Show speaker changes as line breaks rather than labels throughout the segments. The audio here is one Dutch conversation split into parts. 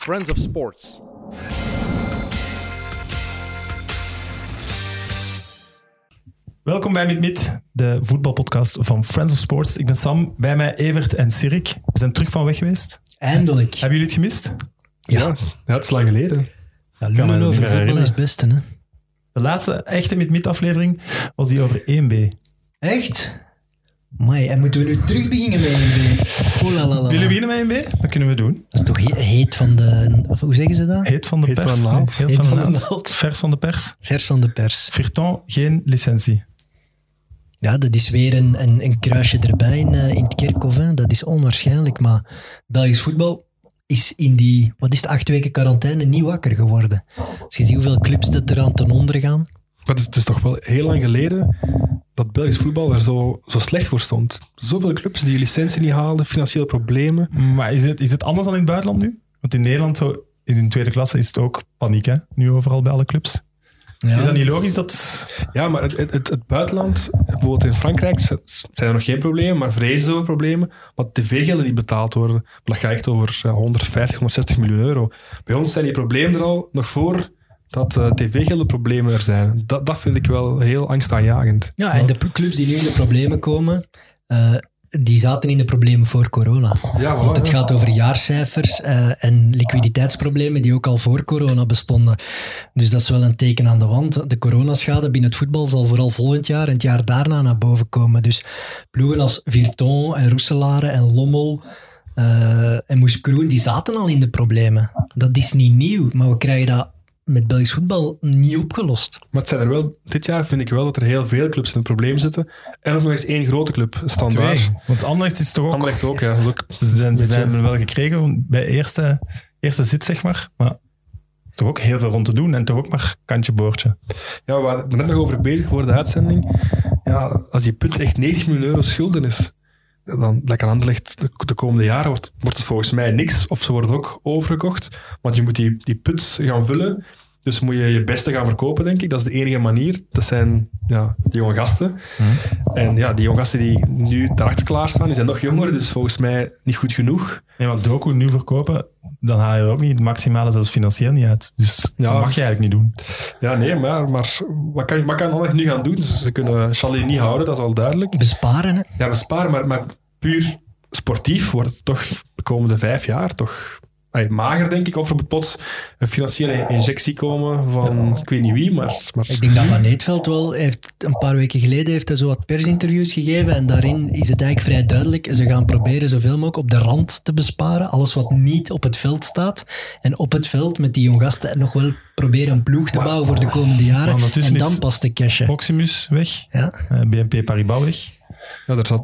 Friends of Sports.
Welkom bij Mit de voetbalpodcast van Friends of Sports. Ik ben Sam, bij mij Evert en Sirik. We zijn terug van weg geweest.
Eindelijk.
Hebben jullie het gemist?
Ja,
Ja, het is lang geleden.
ja lullen over voetbal
herinneren.
is het beste, hè?
De laatste echte Mit aflevering was die over 1B.
Echt? Mai, en moeten we nu terug beginnen met een Oh la la la.
Willen we beginnen met 1B? Dat kunnen we doen.
Dat is toch he- heet van de... Of hoe zeggen ze dat?
Heet van de
Heet
pers.
van de naald.
Heet
Heet van de
van de
naald. Vers van de pers.
Vers van de pers.
Virton, geen licentie.
Ja, dat is weer een, een, een kruisje erbij in, eh, in het kerkhof. Hè. Dat is onwaarschijnlijk. Maar Belgisch voetbal is in die, wat is het, acht weken quarantaine niet wakker geworden. Als je ziet hoeveel clubs dat er aan ten onder gaan.
Maar het is, het is toch wel heel lang geleden dat Belgisch voetbal er zo, zo slecht voor stond. Zoveel clubs die licentie niet haalden, financiële problemen.
Maar is het, is het anders dan in het buitenland nu? Want in Nederland zo, is in tweede klasse is het ook paniek, hè? Nu overal bij alle clubs.
Ja.
Is dat niet logisch dat...
Ja, maar het, het, het, het buitenland, bijvoorbeeld in Frankrijk, zijn er nog geen problemen, maar vrezen ze over problemen, want tv-gelden niet betaald worden. Dat gaat echt over ja, 150, 160 miljoen euro. Bij ons zijn die problemen er al nog voor dat eh, tv-gelden problemen er zijn. Dat, dat vind ik wel heel angstaanjagend.
Ja, en de clubs die nu in de problemen komen, eh, die zaten in de problemen voor corona.
Ja,
Want het gaat over jaarcijfers eh, en liquiditeitsproblemen die ook al voor corona bestonden. Dus dat is wel een teken aan de wand. De coronaschade binnen het voetbal zal vooral volgend jaar en het jaar daarna naar boven komen. Dus ploegen als Virton en Roeselare en Lommel eh, en Moeskroen, die zaten al in de problemen. Dat is niet nieuw, maar we krijgen dat met Belgisch voetbal niet opgelost.
Maar het zijn er wel, dit jaar vind ik wel dat er heel veel clubs in een probleem zitten. En ook nog eens één grote club, standaard.
Twee. Want Anderlecht is toch ook...
Anderlecht ook, ja. Dat is ook
Ze zijn, ze hem wel gekregen bij eerste, eerste zit, zeg maar. Maar er is toch ook heel veel rond te doen en toch ook maar kantje boordje.
Ja, we waren net nog over bezig voor de uitzending. Ja, als die punt echt 90 miljoen euro schulden is, dan lekker Anderlecht de, de komende jaren wordt, wordt het volgens mij niks. Of ze worden ook overgekocht. Want je moet die, die put gaan vullen. Dus moet je je beste gaan verkopen, denk ik. Dat is de enige manier. Dat zijn ja, die jonge gasten. En ja, die jonge gasten die nu daarachter klaarstaan, die zijn nog jonger. Dus volgens mij niet goed genoeg.
Nee, want Doku nu verkopen, dan haal je er ook niet het maximale, zelfs financieel niet uit. Dus
Ja.
dat mag je eigenlijk niet doen.
Ja, nee, maar, maar wat, kan, wat kan Anderlecht nu gaan doen? Ze kunnen Chalet niet houden, dat is al duidelijk.
Besparen, hè?
Ja, besparen, maar, maar puur sportief wordt het toch de komende vijf jaar toch ay, mager, denk ik. Of er moet plots een financiële injectie komen van ik weet niet wie, maar... maar
Ik denk dat Van Eetveld wel heeft, een paar weken geleden heeft hij zo wat persinterviews gegeven en daarin is het eigenlijk vrij duidelijk. Ze gaan proberen zoveel mogelijk op de rand te besparen. Alles wat niet op het veld staat. En op het veld met die jonggasten nog wel proberen een ploeg te bouwen voor de komende jaren. En dan pas de cashen.
Proximus weg,
Ja.
eh, BNP Paribas weg.
ja, daar zat...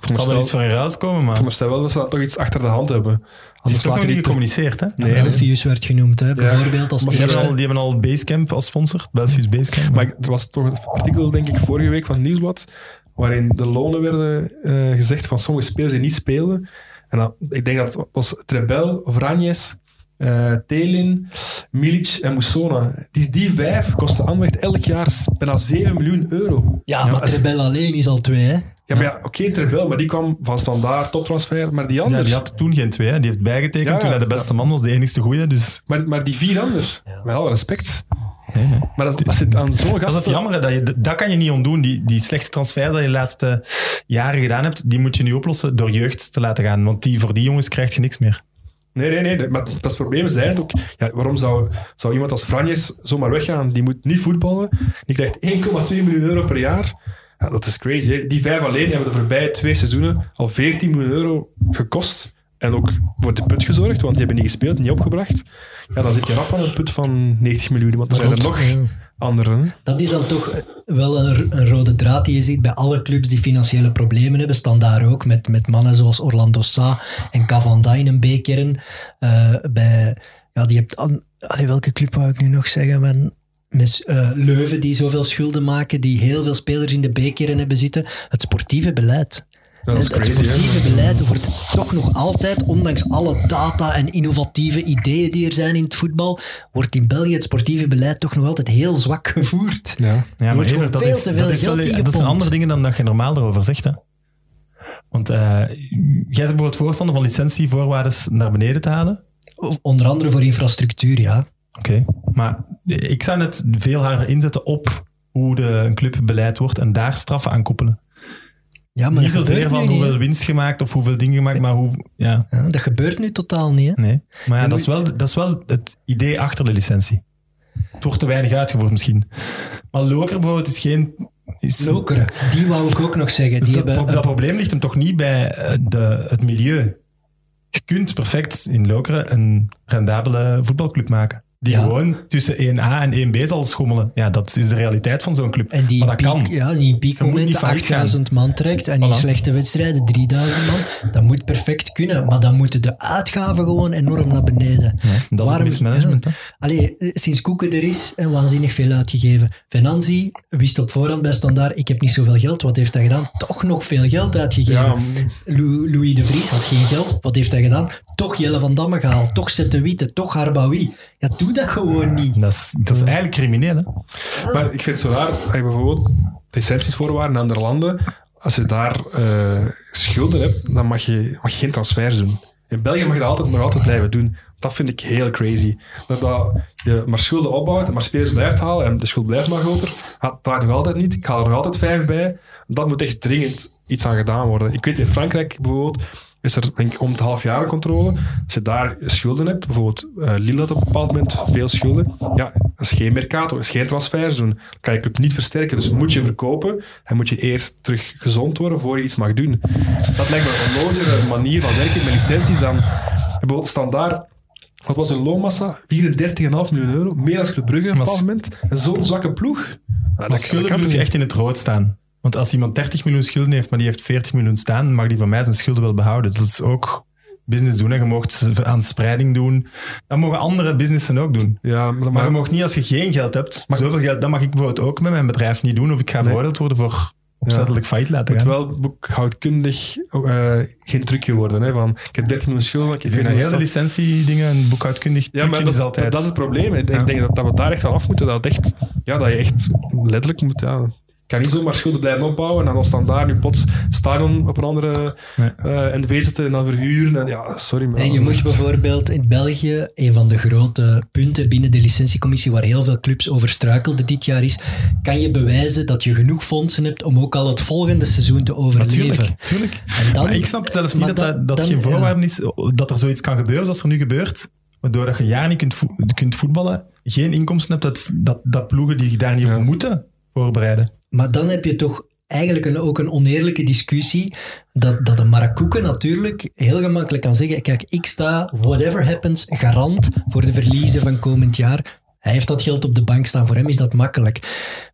Ik
Er zal wel iets van eruit komen, maar
ik
het
veronderstel wel dat ze dat toch iets achter de hand hebben.
is
Anders
toch nog niet gecommuniceerd, hè?
Nee,
Belfius werd genoemd, hè, bijvoorbeeld als
Maar die hebben, al, die hebben al Basecamp als sponsor, Belfius Basecamp.
Maar ik- er was toch een artikel, denk ik, vorige week van het Nieuwsblad, waarin de lonen werden eh, gezegd van sommige spelers die niet speelden. En dan, ik denk dat het was Trebel, Vranjes, eh Telin, Milic en Moussona. Die, die vijf kosten Anderlecht elk jaar bijna 7 miljoen euro.
Ja, maar
als-
Trebel alleen is al twee, hè.
Ja, maar ja, oké, Trebel, maar die kwam van standaard, toptransfer. Maar die
ja,
anderen,
die had toen geen twee, hè. die heeft bijgetekend
Ja,
toen hij de beste man was, de enigste goeie. Dus
maar, maar die vier anderen, met alle respect.
nee, nee.
Maar als, als je aan zo'n
Dat is het jammer, dat, je, dat kan je niet ontdoen. Die, die slechte transfer dat je de laatste jaren gedaan hebt, die moet je nu oplossen door jeugd te laten gaan. Want die, voor die jongens krijg je niks meer.
Nee, nee, nee. Maar dat is het probleem. Zijn het ook, ja, waarom zou, zou iemand als Franjes zomaar weggaan? Die moet niet voetballen. Die krijgt 1,2 miljoen euro per jaar. Ja, dat is crazy. Hè? Die vijf alleen hebben de voorbije twee seizoenen al 14 miljoen euro gekost. En ook voor de put gezorgd, want die hebben niet gespeeld, niet opgebracht. Ja, dan zit je rap aan een put van 90 miljoen. Want er zijn er nog. Anderen.
Dat is dan toch wel een, een rode draad die je ziet bij alle clubs die financiële problemen hebben. Staan daar ook met, met mannen zoals Orlando Sa en Cavanda in een B-kern. Eh, bij, ja, die hebt, an- welke club wou ik nu nog zeggen? Met, eh, Leuven die zoveel schulden maken, die heel veel spelers in de B-kern hebben zitten. Het sportieve beleid.
Ja, dat is
het
crazy, hè.
sportieve beleid wordt toch nog altijd, ondanks alle data en innovatieve ideeën die er zijn in het voetbal, wordt in België het sportieve beleid toch nog altijd heel zwak gevoerd.
Ja.
Ja, maar Evert, dat,
veel
is,
te veel
dat, is wel, dat zijn andere dingen dan dat je normaal erover zegt. Hè? Want eh, jij bent bijvoorbeeld voorstander van licentievoorwaarden naar beneden te halen.
Onder andere voor infrastructuur, ja.
Oké, maar ik zou het veel harder inzetten op hoe de, een club beleid wordt en daar straffen aan koppelen.
Ja, maar
Niet zozeer van
niet,
hoeveel winst gemaakt of hoeveel dingen gemaakt, maar hoe... Ja,
Ja, dat gebeurt nu totaal niet. Hè?
nee. Maar ja, dat is, wel, dat is wel het idee achter de licentie. Het wordt te weinig uitgevoerd misschien. Maar Loker bijvoorbeeld is geen... Is,
Lokeren, die wou ik ook nog zeggen.
Dus
Die
dat,
hebben,
dat probleem ligt hem toch niet bij eh, de, het milieu. Je kunt perfect in Lokeren een rendabele voetbalclub maken. Die
Ja.
gewoon tussen 1A en 1B zal schommelen. Ja, dat is de realiteit van zo'n club.
En die
maar
in
dat
piek,
kan.
ja, die in piekmomenten
niet failliet
8000 man trekt en in
Voilà.
slechte wedstrijden 3000 man. Dat moet perfect kunnen, maar dan moeten de uitgaven gewoon enorm naar beneden.
Dat is
Waarom-
mismanagement. hè.
Allee, sinds Koeken er is, en waanzinnig veel uitgegeven. Venanzi wist op voorhand bij Standaard, ik heb niet zoveel geld. Wat heeft hij gedaan? Toch nog veel geld uitgegeven.
Ja,
Lou- Louis de Vries had geen geld. Wat heeft hij gedaan? Toch Jelle van Damme gehaald. Toch Zette Witte. Toch Harbawi. Ja, doe dat gewoon niet.
Dat is, dat is eigenlijk crimineel. Hè?
Maar ik vind het zo raar, als je bijvoorbeeld licentiesvoorwaarden in andere landen, als je daar eh, schulden hebt, dan mag je, mag je geen transfers doen. In België mag je dat altijd, maar altijd blijven doen. Dat vind ik heel crazy. Dat, dat je maar schulden opbouwt, maar spelers blijft halen en de schuld blijft maar groter. Dat draait nog altijd niet. Ik haal er nog altijd vijf bij. Dat moet echt dringend iets aan gedaan worden. Ik weet in Frankrijk bijvoorbeeld, is er denk ik om het half jaar controle. Als je daar schulden hebt, bijvoorbeeld eh Lille had op een bepaald moment veel schulden. Ja, dat is geen mercato, dat is geen transfers doen. Dan kan je club niet versterken. Dus moet je verkopen en moet je eerst terug gezond worden voor je iets mag doen. Dat lijkt me een onlogere manier van werken met licenties dan bijvoorbeeld standaard. Wat was hun loonmassa? 34,5 miljoen euro. Meer dan Club Brugge op bepaald moment. En zo'n zwakke ploeg. Ja, dat,
schulden
dat kan
moet je echt in het rood staan. Want als iemand 30 miljoen schulden heeft, maar die heeft 40 miljoen staan, mag die van mij zijn schulden wel behouden. Dat is ook business doen. Hè. Je mag aan spreiding doen. Dat mogen andere businessen ook doen.
Ja, maar,
Maar je mag niet als je geen geld hebt,
Maar-
zoveel geld, dat mag ik bijvoorbeeld ook met mijn bedrijf niet doen. Of ik ga veroordeeld worden voor opzettelijk failliet laten
moet
gaan.
wel boekhoudkundig eh, geen trucje worden. Hè, van, ik heb 30 miljoen schulden. Ik
vind dat
40
hele licentiedingen en boekhoudkundig
Ja, maar dat,
is altijd...
dat is het probleem. Ik denk,
Ja.
dat, dat we daar echt van af moeten. Dat, het echt, ja, dat je echt letterlijk moet... Ja, kan niet zomaar schulden blijven opbouwen en dan staan daar nu plots stadion op een andere
Nee.
eh NV zetten en dan verhuren. En, ja, sorry, maar
En je moet bijvoorbeeld in België, een van de grote punten binnen de licentiecommissie waar heel veel clubs over struikelden dit jaar is, kan je bewijzen dat je genoeg fondsen hebt om ook al het volgende seizoen te overleven.
Natuurlijk, tuurlijk.
En dan,
maar ik snap zelfs niet dat, dat, dat
dan-
geen
ja.
voorwaarde is dat er zoiets kan gebeuren zoals er nu gebeurt. Waardoor dat je een jaar niet kunt, vo- kunt voetballen, geen inkomsten hebt, dat, dat, dat ploegen die daar niet
Ja.
op moeten voorbereiden.
Maar dan heb je toch eigenlijk een, ook een oneerlijke discussie dat, dat een Marakoeken natuurlijk heel gemakkelijk kan zeggen kijk, ik sta, whatever happens, garant voor de verliezen van komend jaar. Hij heeft dat geld op de bank staan, voor hem is dat makkelijk.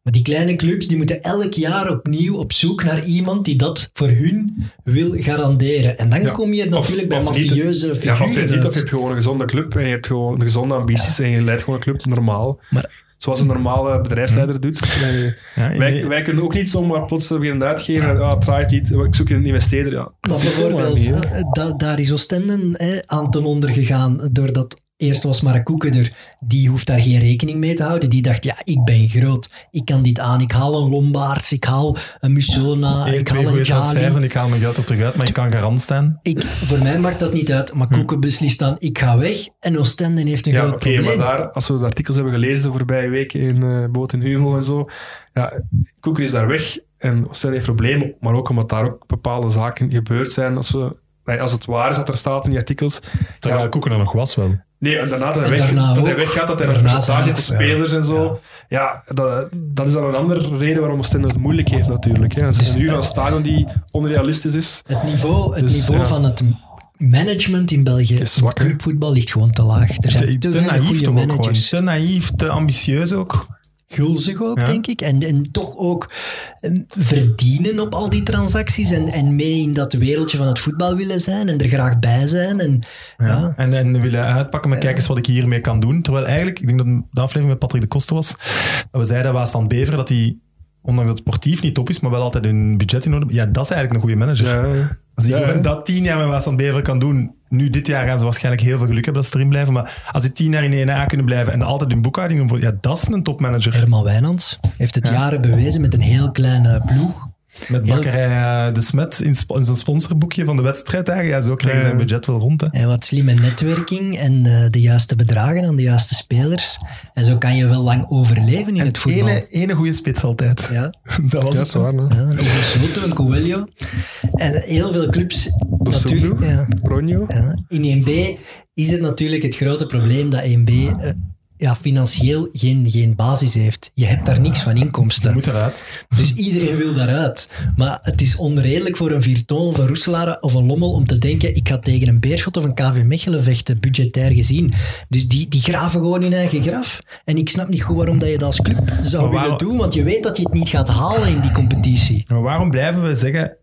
Maar die kleine clubs die moeten elk jaar opnieuw op zoek naar iemand die dat voor hun wil garanderen. En dan
Ja.
kom je natuurlijk bij
of
mafieuze
Ja,
figuren
of je niet, of je hebt gewoon een gezonde club en je hebt gewoon een gezonde ambities en je leidt gewoon een club normaal.
Maar-
Zoals een normale bedrijfsleider doet. Wij,
Ja, in
wij, kunnen ook niet zomaar plots weer een uitgever en ah, het draait niet, ik zoek een investeerder. Ja,
Maar
dat is zomaar
bijvoorbeeld, eh, da- daar is Oostende hè, aan ten onder gegaan doordat Eerst was Marakoeken er, die hoeft daar geen rekening mee te houden. Die dacht, ja, ik ben groot, ik kan dit aan. Ik haal een Lombaerts, ik haal een Musona, ik haal een Jali.
en ik haal mijn geld er terug uit, maar ik kan garant staan.
Ik, voor mij maakt dat niet uit, maar Koeken beslist dan, ik ga weg. En Oostende heeft een
Ja,
groot
oké,
probleem.
maar daar, als we de artikels hebben gelezen de voorbije weken in uh, Boot en Hugo en zo, ja, Koeker is daar weg en Oostende heeft problemen, maar ook omdat daar ook bepaalde zaken gebeurd zijn. Als, we, nee, als het waar is dat er staat in die artikels.
Terwijl
Ja.
Koeken er nog was wel.
Nee, en daarna dat hij, weg,
daarna
dat hij weggaat, dat hij een
Daarna
percentage de
ja.
spelers en zo. Ja, dat, dat is dan een andere reden waarom Oostende het moeilijk heeft natuurlijk. Hè. Dat is
Dus-
een uur van een stadion die onrealistisch is.
Het niveau, het
Dus,
niveau
ja.
van het management in België,
is zwak,
clubvoetbal, ligt gewoon te laag. Er zijn
Te,
te,
naïef
goede managers.
Te naïef, te ambitieus ook.
Gulzig ook,
Ja.
denk ik. En, en toch ook eh, verdienen op al die transacties. En, en mee in dat wereldje van het voetbal willen zijn. En er graag bij zijn. En, ja.
En, en willen uitpakken, maar kijk eens wat ik hiermee kan doen. Terwijl eigenlijk, ik denk dat de aflevering met Patrick de Koster was, dat we zeiden Waasland Bever dat hij, ondanks dat het sportief niet top is, maar wel altijd hun budget in orde Ja, dat is eigenlijk een goede manager.
Ja,
Als die
ja.
dat tien jaar met Waasland Bever kan doen, nu dit jaar gaan ze waarschijnlijk heel veel geluk hebben dat ze erin blijven, maar als die tien jaar in 1A kunnen blijven en altijd hun boekhouding, doen, ja, dat is een topmanager.
Herman Wijnands heeft het jaren bewezen met een heel kleine ploeg.
Met bakkerij eh, De Smet in, zijn sponsorboekje van de wedstrijddagen. Ja, zo krijgen ze zijn budget wel rond. Hè.
En wat slimme netwerking en de juiste bedragen aan de juiste spelers. En zo kan je wel lang overleven in
En
het voetbal.
ene, ene goede spits altijd.
Ja,
Dat was
Ja,
het.
waar.
ja, een Soto, een Coelho. En heel veel clubs natuurlijk. Ja,
Ronjo.
ja. In 1B is het natuurlijk het grote probleem dat 1B eh, ja, financieel geen, geen basis heeft. Je hebt daar niks van
Je
inkomsten.
moet eruit.
Dus iedereen wil daaruit. Maar het is onredelijk voor een Virton of een Roeselaar of een Lommel om te denken ik ga tegen een Beerschot of een KV Mechelen vechten, budgetair gezien. Dus die, die graven gewoon hun eigen graf. En ik snap niet goed waarom dat je dat als club zou willen doen, want je weet dat je het niet gaat halen in die competitie.
Maar waarom blijven we zeggen...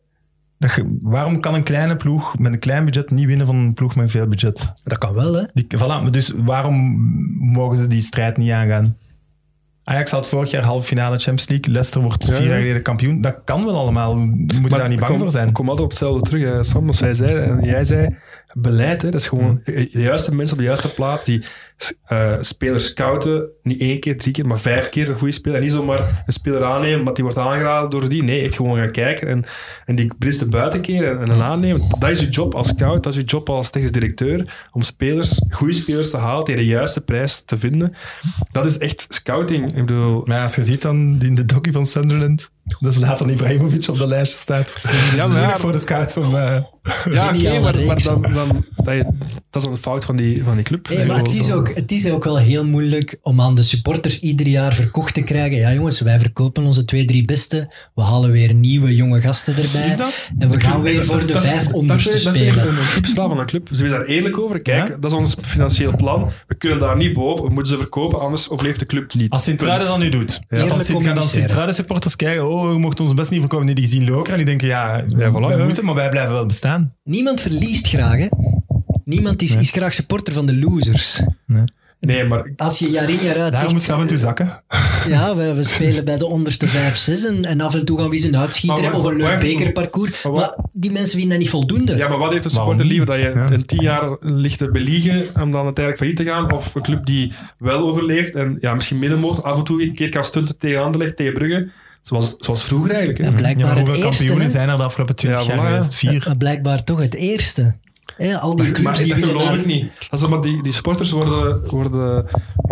Dat je, waarom kan een kleine ploeg met een klein budget niet winnen van een ploeg met veel budget?
Dat kan wel, hè.
Die, voilà, maar dus waarom mogen ze die strijd niet aangaan? Ajax had vorig jaar halve finale Champions League. Leicester wordt
Ja,
vier
ja.
jaar geleden kampioen. Dat kan wel allemaal. Je moet daar niet bang
kom-
voor zijn.
Ik kom altijd op hetzelfde terug. Hè. Sam, als jij zei, en jij zei, beleid, hè, dat is gewoon de juiste mensen op de juiste plaats die eh, spelers scouten, niet één keer, drie keer, maar vijf keer een goede speler. En niet zomaar een speler aannemen, omdat die wordt aangeraden door die. Nee, echt gewoon gaan kijken en, en die beste buitenkeren en, en aannemen. Dat is je job als scout, dat is je job als technisch directeur, om spelers, goede spelers te halen tegen de juiste prijs te vinden. Dat is echt scouting. Ik bedoel,
Maar als je ziet dan in de docu van Sunderland, dat is later Ibrahimovic op de lijstje staat.
Ja,
Ja,
maar ja.
voor de scouts om... eh,
Ja, oké, maar, maar dan, dan, dat, je- dat is een fout van die, van die club.
Nee, maar het is, ook, het is ook wel heel moeilijk om aan de supporters ieder jaar verkocht te krijgen. Ja, jongens, wij verkopen onze twee, drie beste. We halen weer nieuwe jonge gasten erbij.
Is dat?
En we gaan weer
dat-
voor de
dat-
vijf
Dat
onderste
is, dat is
spelen.
een, clubstraal van een club. Ze zijn daar eerlijk over. Kijk,
Ja?
dat is ons financieel plan. We kunnen daar niet boven. We moeten ze verkopen, anders overleeft de club niet.
Als Sint-Truiden dat nu doet. Ja. Als gaan. Sint-Truiden supporters kijken, oh, we mochten ons best niet. Nee, die zien Lokeren en die denken, ja,
voilà,
wij
ja.
moeten, maar wij blijven wel bestaan.
Niemand verliest graag, hè? Niemand is, is graag supporter van de losers.
Nee, maar
Als je jaar in jaar uit
Daarom moet
zegt,
je af en toe zakken.
ja, we, we spelen bij de onderste vijf, zes en, en af en toe gaan we eens een uitschieter hebben of een leuk bekerparcours.
maar
die mensen vinden dat niet voldoende.
Ja, maar wat heeft een supporter liever? Dat je
Ja.
een tien jaar ligt te beliegen om dan uiteindelijk failliet te gaan? Of een club die wel overleeft en ja, misschien middenmoot af en toe een keer kan stunten tegen Anderlecht, tegen Brugge? Zoals, zoals vroeger eigenlijk. Hè?
Ja,
Ja,
blijkbaar het
hoeveel
eerste.
kampioenen
hè?
zijn er de afgelopen 20
Ja,
jaar
voilà?
Vier.
Blijkbaar toch het eerste. Hè, al die
Maar,
clubs
maar
die
dat geloof ik niet. Dat is maar die, die sporters worden, worden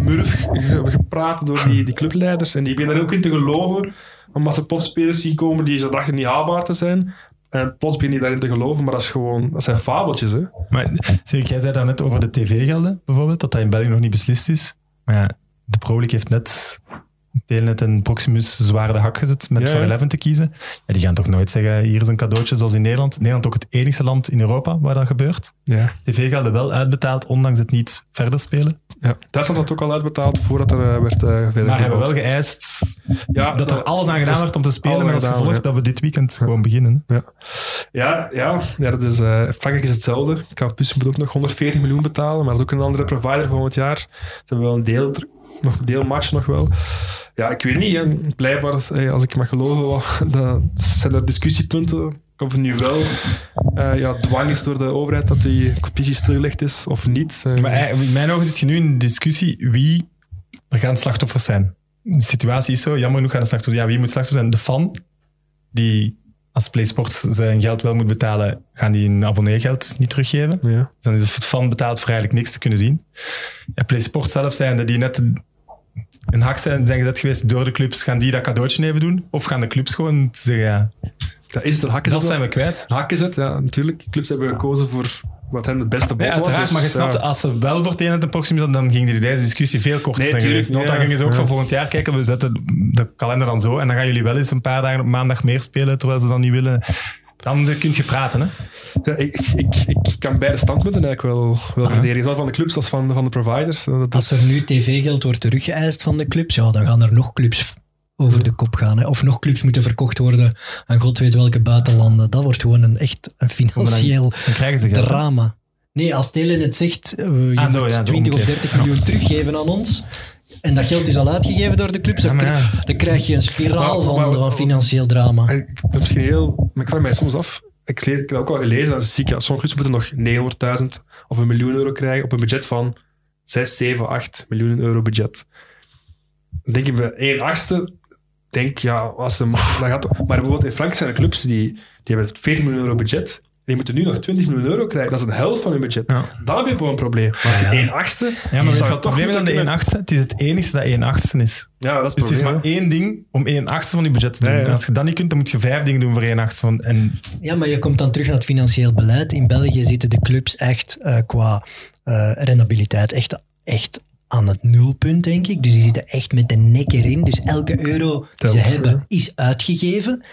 murf ge- gepraat door die, die clubleiders. En die beginnen er ook in te geloven. Omdat ze plots spelers zien komen die ze dachten niet haalbaar te zijn. En plots beginnen die daarin te geloven. Maar dat, is gewoon, dat zijn fabeltjes. Hè?
Maar zeg, jij zei daarnet over de tv-gelden, bijvoorbeeld, dat dat in België nog niet beslist is. Maar ja, de Pro League heeft net Telenet en Proximus zwaar de hak gezet met
Ja,
voor
ja.
11 te kiezen. Ja, die gaan toch nooit zeggen, hier is een cadeautje zoals in Nederland. Nederland ook het enigste land in Europa waar dat gebeurt.
Ja.
TV-gelden wel uitbetaald, ondanks het niet verder spelen.
Ja. Duitsland had ook al uitbetaald voordat er eh, werd uh, verder
Maar hebben wel geëist
ja,
dat er alles aan gedaan werd om te spelen, met als gevolg
ja.
dat we dit weekend gewoon beginnen.
Ja, ja, ja, ja dat is, eh, Frankrijk is hetzelfde. Campus moet ook nog 140 miljoen betalen, maar dat is ook een andere provider volgend jaar. Ze hebben wel een deel, nog deelmatch nog wel. Ja, ik weet niet. Hè. Blijkbaar, als ik mag geloven, dat zijn er discussiepunten. Of het nu wel eh, ja, dwang is door de overheid dat die competitie stilgelegd is of niet. Eh,
Maar eh, in mijn ogen zit je nu in de discussie wie er gaan slachtoffers zijn. De situatie is zo, jammer genoeg gaan de slachtoffers... Ja, wie moet slachtoffer zijn? De fan, die als PlaySports zijn geld wel moet betalen, gaan die een abonneegeld niet teruggeven.
ja.
Dus dan is de fan betaald voor eigenlijk niks te kunnen zien. Ja, PlaySports zelf zijn die net een hak zijn, zijn gezet geweest door de clubs, gaan die dat cadeautje even doen? Of gaan de clubs gewoon zeggen, ja,
Dat is het een hakken
dat zijn we kwijt.
Hak is het, ja, natuurlijk. Clubs hebben gekozen voor wat hen het beste bod
Nee,
was.
uiteraard,
dus,
maar je snapt,
ja.
als ze wel voor het een proxime zaten, dan ging die deze discussie veel korter
Nee,
zijn
tuurlijk,
geweest. Want dan
ja,
gingen ze ook
ja.
van volgend jaar kijken, we zetten de kalender dan zo en dan gaan jullie wel eens een paar dagen op maandag meer spelen, terwijl ze dan niet willen. Dan kun je praten, hè.
Ja, ik, ik, ik kan beide standpunten eigenlijk wel, wel verdedigen. Zowel van de clubs als van, van de providers. Dat
Als
is-
er nu tv-geld wordt teruggeëist van de clubs, ja, dan gaan er nog clubs over de kop gaan. Hè. Of nog clubs moeten verkocht worden aan god weet welke buitenlanden. Dat wordt gewoon een echt een financieel
Dan
drama. Nee, als Telenet zegt, eh, je
Ah, zo,
moet
ja, zo
20 of
omgekeerd.
30 miljoen teruggeven aan ons, en dat geld is al uitgegeven door de clubs, dan,
Ja, maar ja.
kri- dan krijg je een spiraal
Maar-
van,
maar-
van financieel drama.
Ik misschien heel... Maar ik vraag mij soms af... Ik, lees, ik heb ook al gelezen, dan zie ik, ja, sommige clubs moeten nog 900.000 of een miljoen euro krijgen op een budget van 6, 7, 8 miljoen euro budget. Dan denk ik bij 1 achtste, denk, ja, als ze, dan gaat, maar bijvoorbeeld in Frankrijk zijn er clubs die, die hebben 40 miljoen euro budget. En die moeten nu nog 20 miljoen euro krijgen. Dat is een helft van hun budget.
Ja.
Dan heb je gewoon een probleem. Maar als je 1 achtste...
Ja, maar je het probleem de
moeten
1 achtste? Het is het enige dat 1 achtste is.
Ja, dat is
Dus het is maar één ding om 1 achtste van die budget te doen.
Ja, ja.
En als je dat niet kunt, dan moet je vijf dingen doen voor 1 achtste. Van, en
Ja, maar je komt dan terug naar het financieel beleid. In België zitten de clubs echt eh, qua eh rendabiliteit echt, echt aan het nulpunt, denk ik. Dus die zitten echt met de nek erin. Dus elke euro die
Telt,
ze
ja.
hebben is uitgegeven.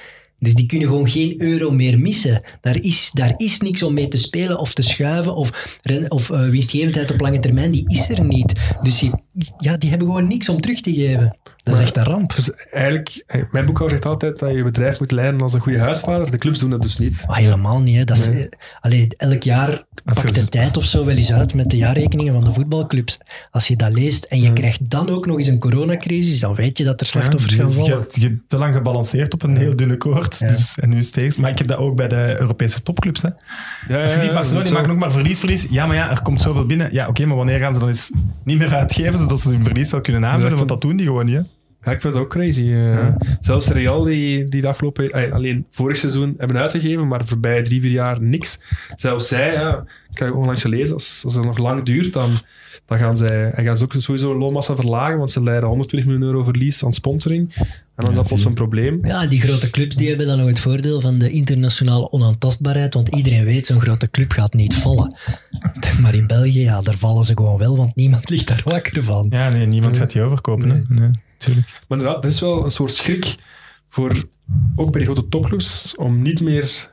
Dus die kunnen gewoon geen euro meer missen. Daar is, daar is niks om mee te spelen of te schuiven of, of eh, winstgevendheid op lange termijn. Die is er niet. Dus die, ja, die hebben gewoon niks om terug te geven. Dat is echt een ramp.
Dus eigenlijk, mijn boekhouder zegt altijd dat je je bedrijf moet leiden als een goede huisvader. De clubs doen dat dus niet.
Maar helemaal niet. Hè. Dat is,
Nee.
eh, allee, elk jaar
Als je
pakt de
z-
tijd of zo wel eens uit met de jaarrekeningen van de voetbalclubs. Als je dat leest en je krijgt dan ook nog eens een coronacrisis, dan weet je dat er slachtoffers
Ja,
gaan
je-
vallen.
Je, je hebt te lang gebalanceerd op een heel dunne koord.
Ja.
Dus, en nu steeds. Maar ik heb dat ook bij de Europese topclubs. Hè.
Ja,
Als je ziet, Barcelona die maken ook maar verlies, verlies. Ja, maar ja, er komt zoveel binnen. Ja, oké, maar wanneer gaan ze dan eens niet meer uitgeven, zodat ze hun verlies wel kunnen aanvullen? Want dat doen die gewoon niet. Hè.
Ja, ik vind het ook crazy. eh. Zelfs Real, die, die de afgelopen... eh, alleen vorig seizoen hebben uitgegeven, maar de voorbije drie, vier jaar niks. Zelfs zij, ja, ik heb onlangs gelezen, als, als het nog lang duurt, dan, dan gaan, zij, en gaan ze ook sowieso loonmassa verlagen, want ze leiden 120 miljoen euro verlies aan sponsoring. En dan is dat plots een probleem.
Ja, die grote clubs die hebben dan nog het voordeel van de internationale onaantastbaarheid, want iedereen weet, zo'n grote club gaat niet vallen. Maar in België, ja, daar vallen ze gewoon wel, want niemand ligt daar wakker van.
Ja, nee, niemand gaat die overkopen. Hè. Nee, tuurlijk.
Maar inderdaad, er is wel een soort schrik voor, ook bij die grote topclubs, om niet meer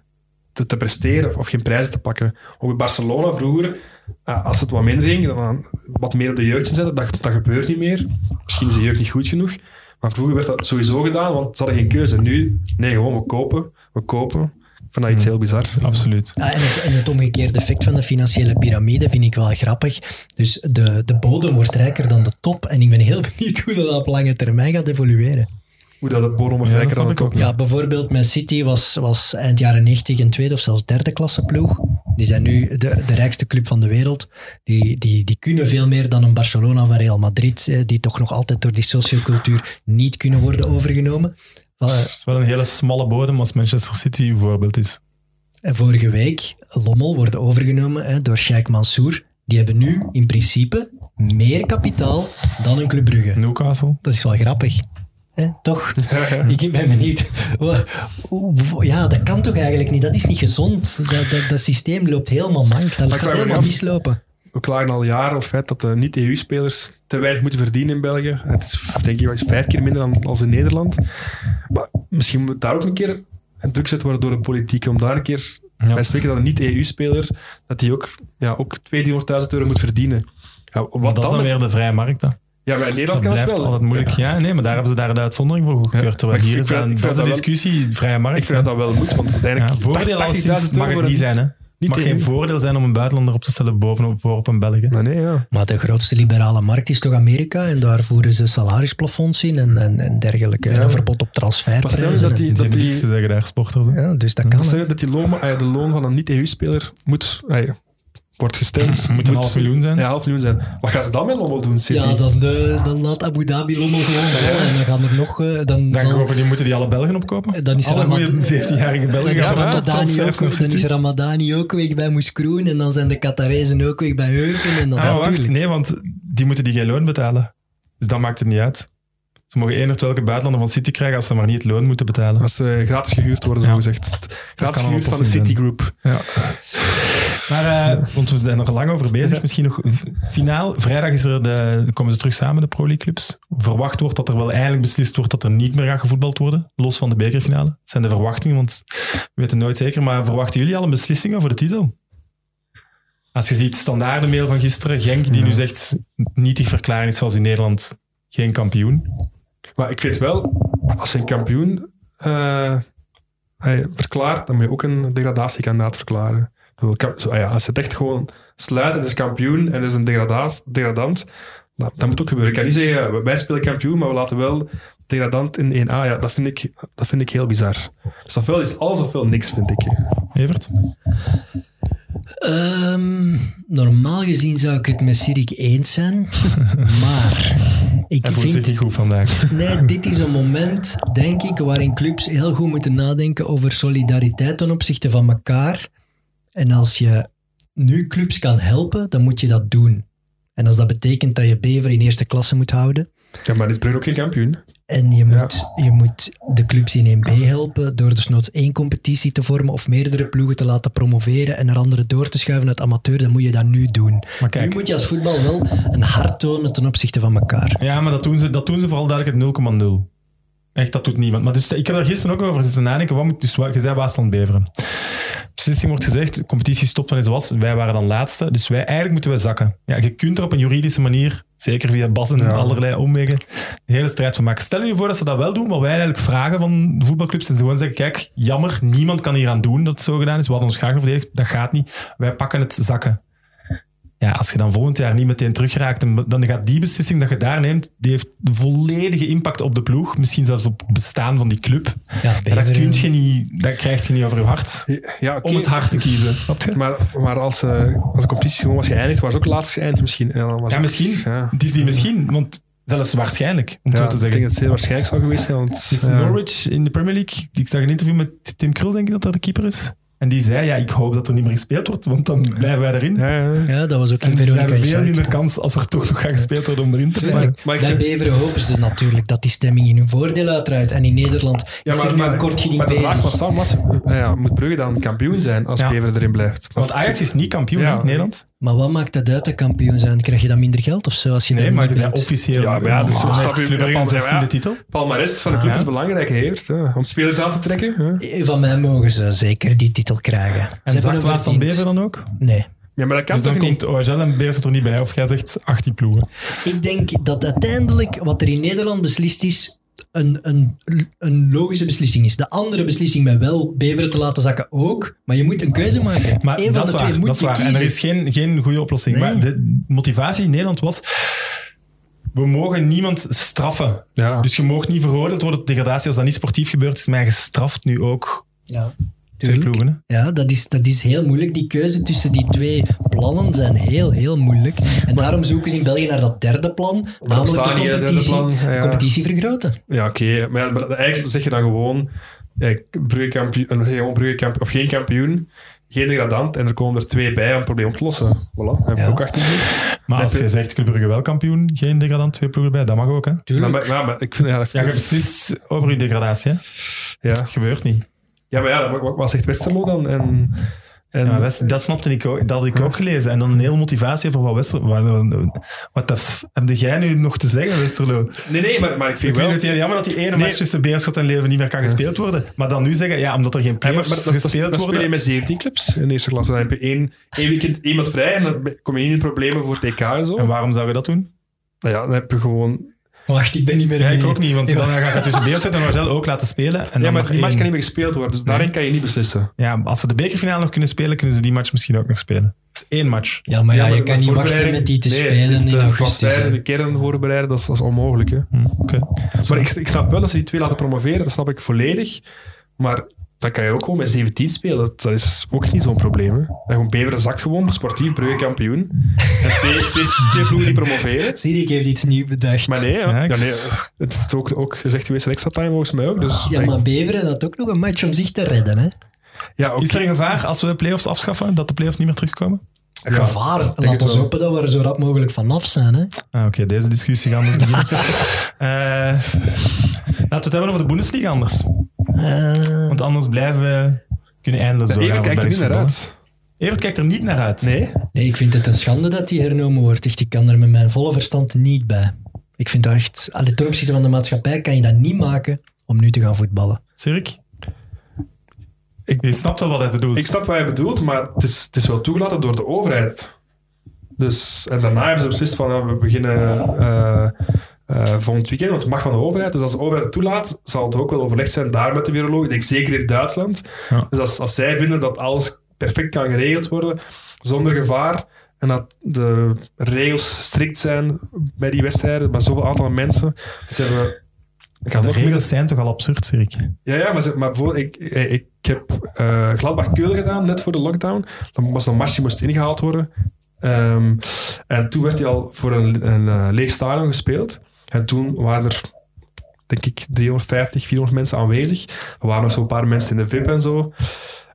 te, te presteren of, of geen prijzen te pakken. Ook bij Barcelona vroeger, eh, als het wat minder ging, dan wat meer op de jeugd inzetten. Dat, dat gebeurt niet meer. Misschien is de jeugd niet goed genoeg. Maar vroeger werd dat sowieso gedaan, want ze hadden geen keuze. Nu, nee, gewoon we kopen, we kopen. Dat iets heel bizar.
Absoluut.
Ja, en, het, en het omgekeerde effect van de financiële piramide vind ik wel grappig. Dus de, de bodem wordt rijker dan de top. En ik ben heel benieuwd hoe dat op lange termijn gaat evolueren.
Hoe dat het bodem wordt
Ja,
rijker dan
ik
top.
Ja, bijvoorbeeld Man City was, was eind jaren 90 een tweede of zelfs derde klasse ploeg. Die zijn nu de, de rijkste club van de wereld. Die, die, die kunnen veel meer dan een Barcelona van Real Madrid, eh, die toch nog altijd door die sociocultuur niet kunnen worden overgenomen.
Het is wel een hele smalle bodem als Manchester City een voorbeeld is.
En vorige week, Lommel worden overgenomen hè, door Sheikh Mansour. Die hebben nu in principe meer kapitaal dan een Club Brugge.
Newcastle.
Dat is wel grappig. Hè, toch? Ik ben benieuwd. Ja, dat kan toch eigenlijk niet? Dat is niet gezond. Dat, dat, dat systeem loopt helemaal mank. Dat gaat helemaal
af-
mislopen.
We klagen al jaren het feit dat de niet-EU-spelers te weinig moeten verdienen in België. Het is denk ik vijf keer minder dan als in Nederland. Maar misschien moet daar ook een keer een druk gezet worden door de politiek om daar een keer
Ja.
bij spreken dat een niet-EU-speler dat die ook, ja, ook 200.000 euro moet verdienen. Ja, wat
Maar dat is dan
dan?
weer de vrije markt. hè.
Ja, maar in
Dat
Nederland kan het wel.
altijd moeilijk. Ja, nee, maar daar hebben ze daar de uitzondering voor goedkeurd.
Ja,
Terwijl hier is dan, dat is de discussie, vrije markt.
Ik vind dat dat wel moet, want
ja,
uiteindelijk...
voordeel
80.000
alleszins mag het niet zijn. Hè. Het
Niet
mag geen voordeel zijn om een buitenlander op te stellen bovenop voor op een Belg.
Maar nee, ja.
Maar de grootste liberale markt is toch Amerika? En daar voeren ze salarisplafonds in en, en, en dergelijke. En een verbod op
Maar stel
transferprijzen.
dat die,
Die
dat die,
te zeggen daar, sporters. hè.
Ja, dus dat kan.
stel
hè.
dat die loon, ah de loon van een niet-EU-speler moet... ah wordt gestemd.
Moet een half miljoen zijn.
Ja, half miljoen zijn. Wat gaan ze dan met Lommel doen, City?
Ja, dan, eh, dan laat Abu Dhabi Lommel gewoon vallen. En dan gaan er nog... eh, dan,
Dan,
zal-
kopen die, moeten die alle Belgen opkopen?
Dan is er
alle
Ramad-
goede 17-jarige
Dan
Belgen
is
gaan
Ramadani ook, dan is. Ramadani ook weg bij Moeskroen en dan zijn de Qatarezen ook weg bij Heuken. En dan
Ah, wacht,
natuurlijk.
nee, want die moeten die geen loon betalen. Dus dat maakt het niet uit. Ze mogen één of welke buitenlander van City krijgen als ze maar niet het loon moeten betalen.
Als ze gratis gehuurd worden, zo
Ja.
gezegd. Gratis gehuurd van de
oplossing
City
Maar, eh, want we zijn er lang over bezig. Misschien nog finaal. Vrijdag is er de, komen ze terug samen, de Pro League clubs. Verwacht wordt dat er wel eindelijk beslist wordt dat er niet meer gaat gevoetbald worden. Los van de bekerfinale. Dat zijn de verwachtingen, want we weten nooit zeker. Maar verwachten jullie al een beslissing over de titel? Als je ziet standaarde mail van gisteren, Genk, die
Ja.
nu zegt nietig verklaring is zoals in Nederland geen kampioen.
Maar ik vind wel, als je een kampioen eh, hij verklaart, dan moet je ook een degradatiekandidaat verklaren. Ah ja, als je het echt gewoon sluit, het is kampioen en er is een degradant, nou, dat moet ook gebeuren. Ik kan niet zeggen, wij spelen kampioen, maar we laten wel degradant in 1A. Ja, dat vind ik, dat vind ik heel bizar. Dus ofwel is alles ofwel niks, vind ik.
Evert?
Ehm, normaal gezien zou ik het met Sirik eens zijn, maar Ik vind,
niet goed vandaag.
nee, dit is een moment, denk ik, waarin clubs heel goed moeten nadenken over solidariteit ten opzichte van elkaar. En als je nu clubs kan helpen, dan moet je dat doen. En als dat betekent dat je Bever in eerste klasse moet houden,
Ja, maar is Brugge ook geen kampioen?
En je moet, je moet de clubs in 1B helpen door desnoods één competitie te vormen of meerdere ploegen te laten promoveren en er andere door te schuiven uit amateur, dan moet je dat nu doen.
Maar kijk,
Nu moet je als voetbal wel een hart tonen ten opzichte van elkaar.
Ja, maar dat doen ze, dat doen ze vooral duidelijk het 0,0. Echt, dat doet niemand. Maar dus, ik heb daar gisteren ook over zitten nadenken. Wat moet, dus, wat- je zei Waasland Beveren. Beslissing wordt gezegd, de competitie stopt van eens was. Wij waren dan laatste. Dus wij, eigenlijk moeten wij zakken. Ja, je kunt er op een juridische manier, zeker via Bas en
Ja.
allerlei omwegen, een hele strijd van maken. Stel je voor dat ze dat wel doen, wat wij eigenlijk vragen van de voetbalclubs. En ze gewoon zeggen, kijk, jammer, niemand kan hier aan doen dat het zo gedaan is. We hadden ons graag verdedigd. Dat gaat niet. Wij pakken het zakken. Ja, als je dan volgend jaar niet meteen terugraakt, dan gaat die beslissing dat je daar neemt, die heeft volledige impact op de ploeg. Misschien zelfs op het bestaan van die club.
Ja,
Ja, dat, kun je niet, dat krijg je niet over je hart.
Ja, oké.
Om het hart te kiezen, snap je?
Maar, maar als, eh, als de competitie gewoon was geëindigd, was ook laatst geëindigd misschien. En dan was
Ja,
het-
misschien.
Ja.
Het is die misschien, want zelfs waarschijnlijk, om
Ja,
zo te
ik denk
zeggen.
dat het zeer waarschijnlijk zou geweest zijn. Want,
is
ja.
Norwich in de Premier League. Ik zag een interview met Tim Krul, denk ik dat dat de keeper is. En die zei, ja, ik hoop dat er niet meer gespeeld wordt, want dan blijven wij erin.
Ja, ja, ja.
Ja, dat was ook in
we
Veronica
hebben veel minder kans als er toch nog gaat gespeeld worden om erin te blijven.
Ik
bij Beveren hopen ze natuurlijk dat die stemming in hun voordeel uitdraait. En in Nederland is er nu een kort geding
maar de vraag van
bezig.
Sam was, ja, moet Brugge dan kampioen zijn als
Ja.
Beveren erin blijft?
Want Ajax is niet kampioen
Ja.
in Nederland.
Maar wat maakt dat uit, de kampioen zijn? Krijg je dan minder geld of zo als je
Nee, maar je bent officieel.
Ja, maar ja, dus
Oh,
snap
heeft
je,
Club
Brugge
al
zeggen,
16e
ja.
titel.
Palmares van de club
Ah, ja.
is belangrijk. Ja, om spelers aan te trekken. Ja,
Van mij mogen ze zeker die titel krijgen. Ze
En
hebben hem
Waasland
verdiend.
Bever dan ook?
Nee.
ja maar dat kan
Dus dan
toch
komt OHL en Beers er niet bij. Of jij zegt 18 ploegen.
Ik denk dat uiteindelijk wat er in Nederland beslist is, een, een, een logische beslissing is. De andere beslissing met wel Beveren te laten zakken ook, maar je moet een keuze maken.
Maar
Eén van
dat
de
is
twee
waar.
moet
Dat
je
waar. En
kiezen.
er is geen, geen goede oplossing.
Nee.
Maar de motivatie in Nederland was... We mogen niemand straffen.
Ja.
Dus je mag niet veroordeeld worden tot degradatie als dat niet sportief gebeurd is. Maar je straft nu ook
Ja,
twee ploegen. Hè?
Ja, dat is, dat is heel moeilijk. Die keuze tussen die twee plannen zijn heel, heel moeilijk. En daarom zoeken ze in België naar dat derde plan, namelijk de competitie,
plan.
de
Ja.
competitie vergroten.
Ja, oké. Maar, eigenlijk zeg je dan gewoon, ja, Brugge kampioen, eh, Brugge kampioen, of geen kampioen, geen degradant, en er komen er twee bij om het probleem op te lossen. Voilà, we
Ja.
ook 18
Maar als
Heb
je zegt Club Brugge wel kampioen, geen degradant, twee ploegen erbij, dat mag ook. Hè?
Tuurlijk.
maar, ja, maar ik vind, ja, dat
Ja, je beslist over je degradatie. Hè?
ja.
Dat gebeurt niet.
Ja, maar ja, wat, wat zegt Westerlo dan? En, en,
Ja, dat, dat snapte ik ook. Dat had ik ook gelezen. En dan een hele motivatie voor wat Westerlo... Wat. Heb jij nu nog te zeggen, Westerlo?
nee, nee, maar, maar ik
Ik
vind
het heel jammer dat die ene
Nee.
match tussen Beerschot en Leven niet meer kan gespeeld worden. Maar dan nu zeggen, ja, omdat er geen
Ja, maar,
playoffs
maar dat, dat,
gespeeld
dan speel je
worden...
met 17 clubs in de eerste klasse. Dan heb je één, één weekend iemand vrij en dan kom je niet in problemen voor TK en zo.
En waarom zou je dat doen?
Nou ja, dan heb je gewoon...
Wacht, ik ben niet meer
Ja,
mee.
ik ook niet, want dan ga je tussen Beerschot en Marcel ook laten spelen. En
Ja,
dan
maar die match
één.
kan niet meer gespeeld worden, dus daarin kan je niet beslissen.
Ja, als ze de bekerfinale nog kunnen spelen, kunnen ze die match misschien ook nog spelen. Dat is één match.
Ja, maar ja, je kan niet wachten met die te
nee,
spelen
dit,
in
eh,
augustus.
de kern voorbereiden, dat is, dat is onmogelijk. Hè.
Hm, Oké.
Maar ik, ik snap wel dat ze die twee laten promoveren, dat snap ik volledig. Maar dan kan je ook gewoon met 17 spelen. Dat, dat is ook niet zo'n probleem. Hè. En gewoon Beveren zakt gewoon, sportief, Brugge kampioen. En twee, twee, twee ploegen die promoveren.
Sirik heeft iets nieuws bedacht.
Maar nee, ja. Nee het is ook, ook gezegd geweest in extra time volgens mij ook. Dus,
Ja, maar Beveren had ook nog een match om zich te redden. Hè?
ja, oké.
Is er een gevaar als we de play-offs afschaffen, dat de play-offs niet meer terugkomen?
Gevaar. Laat ons
wel.
hopen dat we er zo rap mogelijk vanaf zijn. Hè?
Ah, Oké, deze discussie gaan we beginnen. Eh, laten we het hebben over de Bundesliga anders.
Eh,
Want anders blijven we kunnen eindeloos doorgaan.
Even
met
kijkt er niet naar uit.
Evert kijkt er niet naar uit.
Nee?
nee, ik vind het een schande dat die hernomen wordt. Echt, ik kan er met mijn volle verstand niet bij. Ik vind dat echt... Allee, ten opzichte van de maatschappij kan je dat niet maken om nu te gaan voetballen.
Sirik? Ik, je snapt wel wat hij bedoelt.
Ik snap wat je bedoelt, maar het is, het is wel toegelaten door de overheid. Dus, en daarna hebben ze beslist van, we beginnen eh, eh, volgend weekend, want het mag van de overheid. Dus als de overheid het toelaat, zal het ook wel overlegd zijn daar met de viroloog. Ik denk zeker in Duitsland.
Ja.
Dus als, als zij vinden dat alles perfect kan geregeld worden, zonder gevaar, en dat de regels strikt zijn bij die wedstrijden, bij zoveel aantal mensen, dan zijn we...
De regels zijn toch al absurd, Sirik?
ja, ja maar, bijvoorbeeld, ik, ik, heb eh Gladbach Keulen gedaan, net voor de lockdown. Dan was een match die moest ingehaald worden. Ehm, en toen werd hij al voor een, een eh, leeg stadion gespeeld. En toen waren er, denk ik, 350, 400 mensen aanwezig. Er waren nog zo'n paar mensen in de VIP en zo.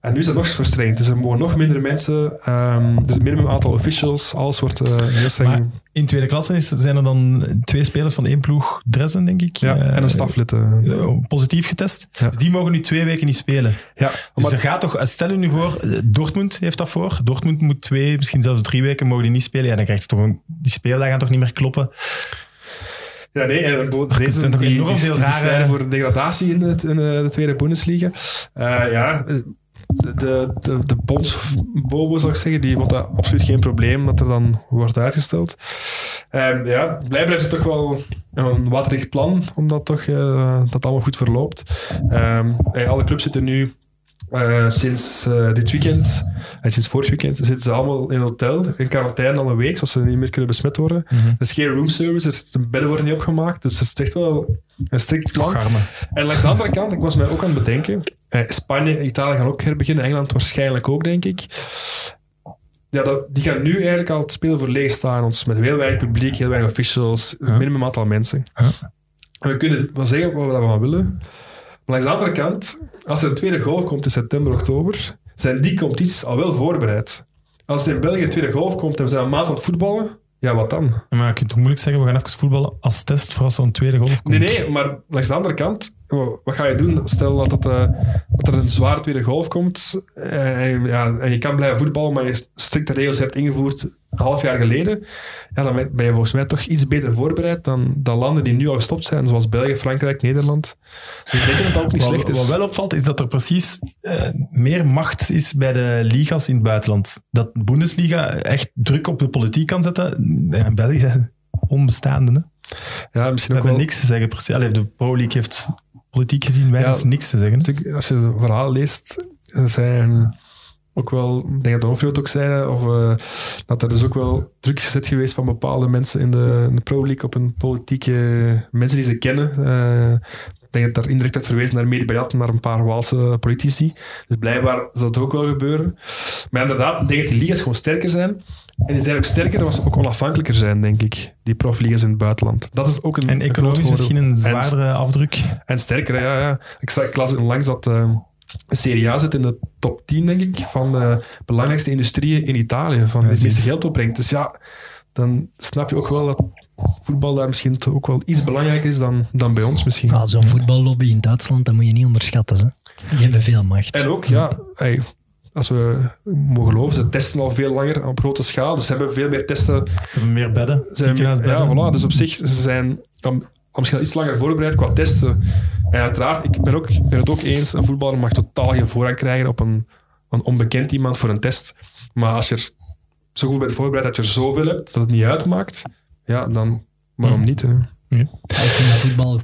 En nu is dat nog verstrengd. Dus er mogen nog minder mensen. ehm dus het minimum aantal officials, alles wordt eh, heel streng.
Maar in tweede klasse is, zijn er dan twee spelers van één ploeg, Dresden, denk ik.
ja,
eh,
en een staflid. eh.
eh, positief getest.
Ja.
Dus die mogen nu twee weken niet spelen.
ja,
Dus
maar-
er gaat toch, stel je nu voor, eh, Dortmund heeft dat voor. Dortmund moet twee, misschien zelfs drie weken mogen die niet spelen. Ja, dan krijg je toch een, die speeldagen gaan toch niet meer kloppen.
Ja, nee, en
er
deze
zijn enorm
die,
veel rare-
voor degradatie in, het, in de, de tweede Bundesliga. Eh, ja, de, de, de, de bondsbobo, zou ik zeggen, die vond dat absoluut geen probleem dat er dan wordt uitgesteld. Ehm, ja, blijkbaar is het toch wel een waterig plan, omdat toch, eh, dat allemaal goed verloopt. Ehm, eh, alle clubs zitten nu eh, sinds eh, dit weekend en sinds vorig weekend zitten ze allemaal in een hotel, in quarantaine al een week, zodat ze niet meer kunnen besmet worden.
Mhm.
Er is geen roomservice, er de bedden worden niet opgemaakt, dus het is echt wel een strikt plan. En langs de andere kant, ik was mij ook aan het bedenken, eh, Spanje en Italië gaan ook herbeginnen, Engeland waarschijnlijk ook, denk ik. Ja, dat, die gaan nu eigenlijk al het spelen voor leeg staan, ons met heel weinig publiek, heel weinig officials, een minimum aantal mensen.
Ja.
En we kunnen wel zeggen wat we daarvan willen. Langs de andere kant, als er een tweede golf komt in september, oktober, zijn die competities al wel voorbereid. Als er in België een tweede golf komt en we zijn een maand aan het voetballen, ja, wat dan?
Maar je kunt toch moeilijk zeggen, we gaan even voetballen als test voor als er een tweede golf komt.
Nee, nee, maar langs de andere kant, wat ga je doen? Stel dat, het, eh, dat er een zware tweede golf komt eh, en, ja, en je kan blijven voetballen, maar je strikte regels hebt ingevoerd een half jaar geleden, ja, dan ben je volgens mij toch iets beter voorbereid dan, dan landen die nu al gestopt zijn, zoals België, Frankrijk, Nederland. Dus ik denk dat dat ook niet
Wat,
slecht is.
wat wel opvalt, is dat er precies eh, meer macht is bij de liga's in het buitenland. Dat de Bundesliga echt druk op de politiek kan zetten. Ja, in België onbestaande. Hè? We
ja, misschien ook
hebben
wel.
niks te zeggen. Precies. Allee, de Pro League heeft politiek gezien weinig
Ja.
niks te zeggen.
als je het verhaal leest, zijn ook wel, ik denk dat de Onfriot ook zei, of, eh, dat er dus ook wel druk is gezet geweest van bepaalde mensen in de, in de Pro League op een politieke mensen die ze kennen. Eh, ik denk dat daar indirect werd verwezen naar Medi Bayat, naar een paar Waalse politici. Dus blijkbaar zal dat ook wel gebeuren. Maar inderdaad, ik denk dat die liga's gewoon sterker zijn. En die zijn ook sterker als ze ook onafhankelijker zijn, denk ik. Die profliga's in het buitenland. Dat is ook een
En economisch misschien een
En
zwaardere afdruk.
en sterker, ja. ja. Ik, zag, ik las langs dat eh, de Serie A zit in de top 10, denk ik, van de belangrijkste industrieën in Italië. Van die het meeste geld opbrengt. Dus ja, dan snap je ook wel dat voetbal daar misschien toch ook wel iets belangrijker is dan, dan bij ons misschien.
Ah, Zo'n voetballobby in Duitsland, dat moet je niet onderschatten. Hè. Die hebben veel macht.
En ook, ja, hey, als we mogen geloven, ze testen al veel langer op grote schaal. Dus ze hebben veel meer testen
Ze hebben meer bedden,
zijn,
ziekenhuisbedden.
ja, voilà, dus op zich, ze zijn al misschien iets langer voorbereid qua testen. En uiteraard, ik ben, ook, ben het ook eens, een voetballer mag totaal geen voorrang krijgen op een, een onbekend iemand voor een test. Maar als je er zo goed bent voorbereid dat je er zoveel hebt, dat het niet uitmaakt, ja, dan waarom niet? Hè?
Ik vind dat voetbal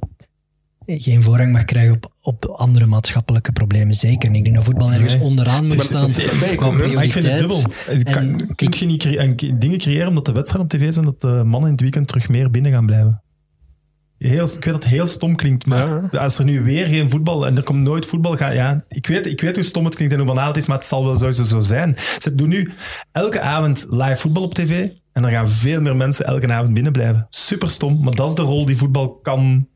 geen voorrang mag krijgen op, op andere maatschappelijke problemen. Zeker niet. Ik denk dat voetbal ergens
Nee.
onderaan moet staan.
Maar ik vind het dubbel. Kan-
En
kun je niet en dingen creëren omdat de wedstrijden op tv zijn dat de mannen in het weekend terug meer binnen gaan blijven? Heel, ik weet dat het heel stom klinkt, maar
Ja.
als er nu weer geen voetbal en er komt nooit voetbal, ga, ja, ik, weet, ik weet hoe stom het klinkt en hoe banaal het is, maar het zal wel sowieso zo zijn. Ze doen nu elke avond live voetbal op tv en er gaan veel meer mensen elke avond binnen blijven. Super stom, maar dat is de rol die voetbal kan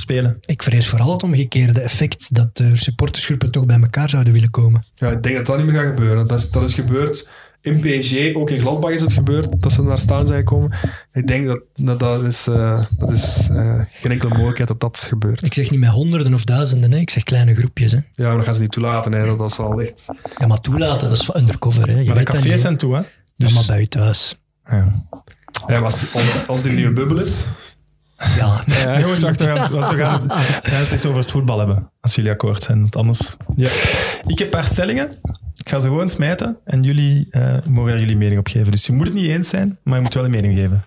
spelen.
Ik vrees vooral het omgekeerde effect dat de supportersgroepen toch bij elkaar zouden willen komen.
Ja, ik denk dat dat niet meer gaat gebeuren. Dat is, dat is gebeurd in PSG, ook in Gladbach is het gebeurd, dat ze daar staan zijn gekomen. Ik denk dat dat, dat is, eh, dat is eh, geen enkele mogelijkheid dat dat gebeurt.
Ik zeg niet met honderden of duizenden, hè. ik zeg kleine groepjes. Hè.
Ja, maar dat gaan ze niet toelaten. Hè. Dat, dat is al echt...
Ja, maar toelaten, dat is van undercover. Hè. Je
Maar de cafés
niet,
zijn toe, hè?
Ja,
Dus,
maar bij je thuis.
ja.
Ja, maar als, als, als er een nieuwe bubbel is...
Ja,
Ja, jongens, wacht, we gaan, want we gaan ja, het is over het voetbal hebben, als jullie akkoord zijn. Want anders...
Ja.
Ik heb een paar stellingen. Ik ga ze gewoon smijten en jullie eh, mogen daar jullie mening op geven. Dus je moet het niet eens zijn, maar je moet wel een mening geven.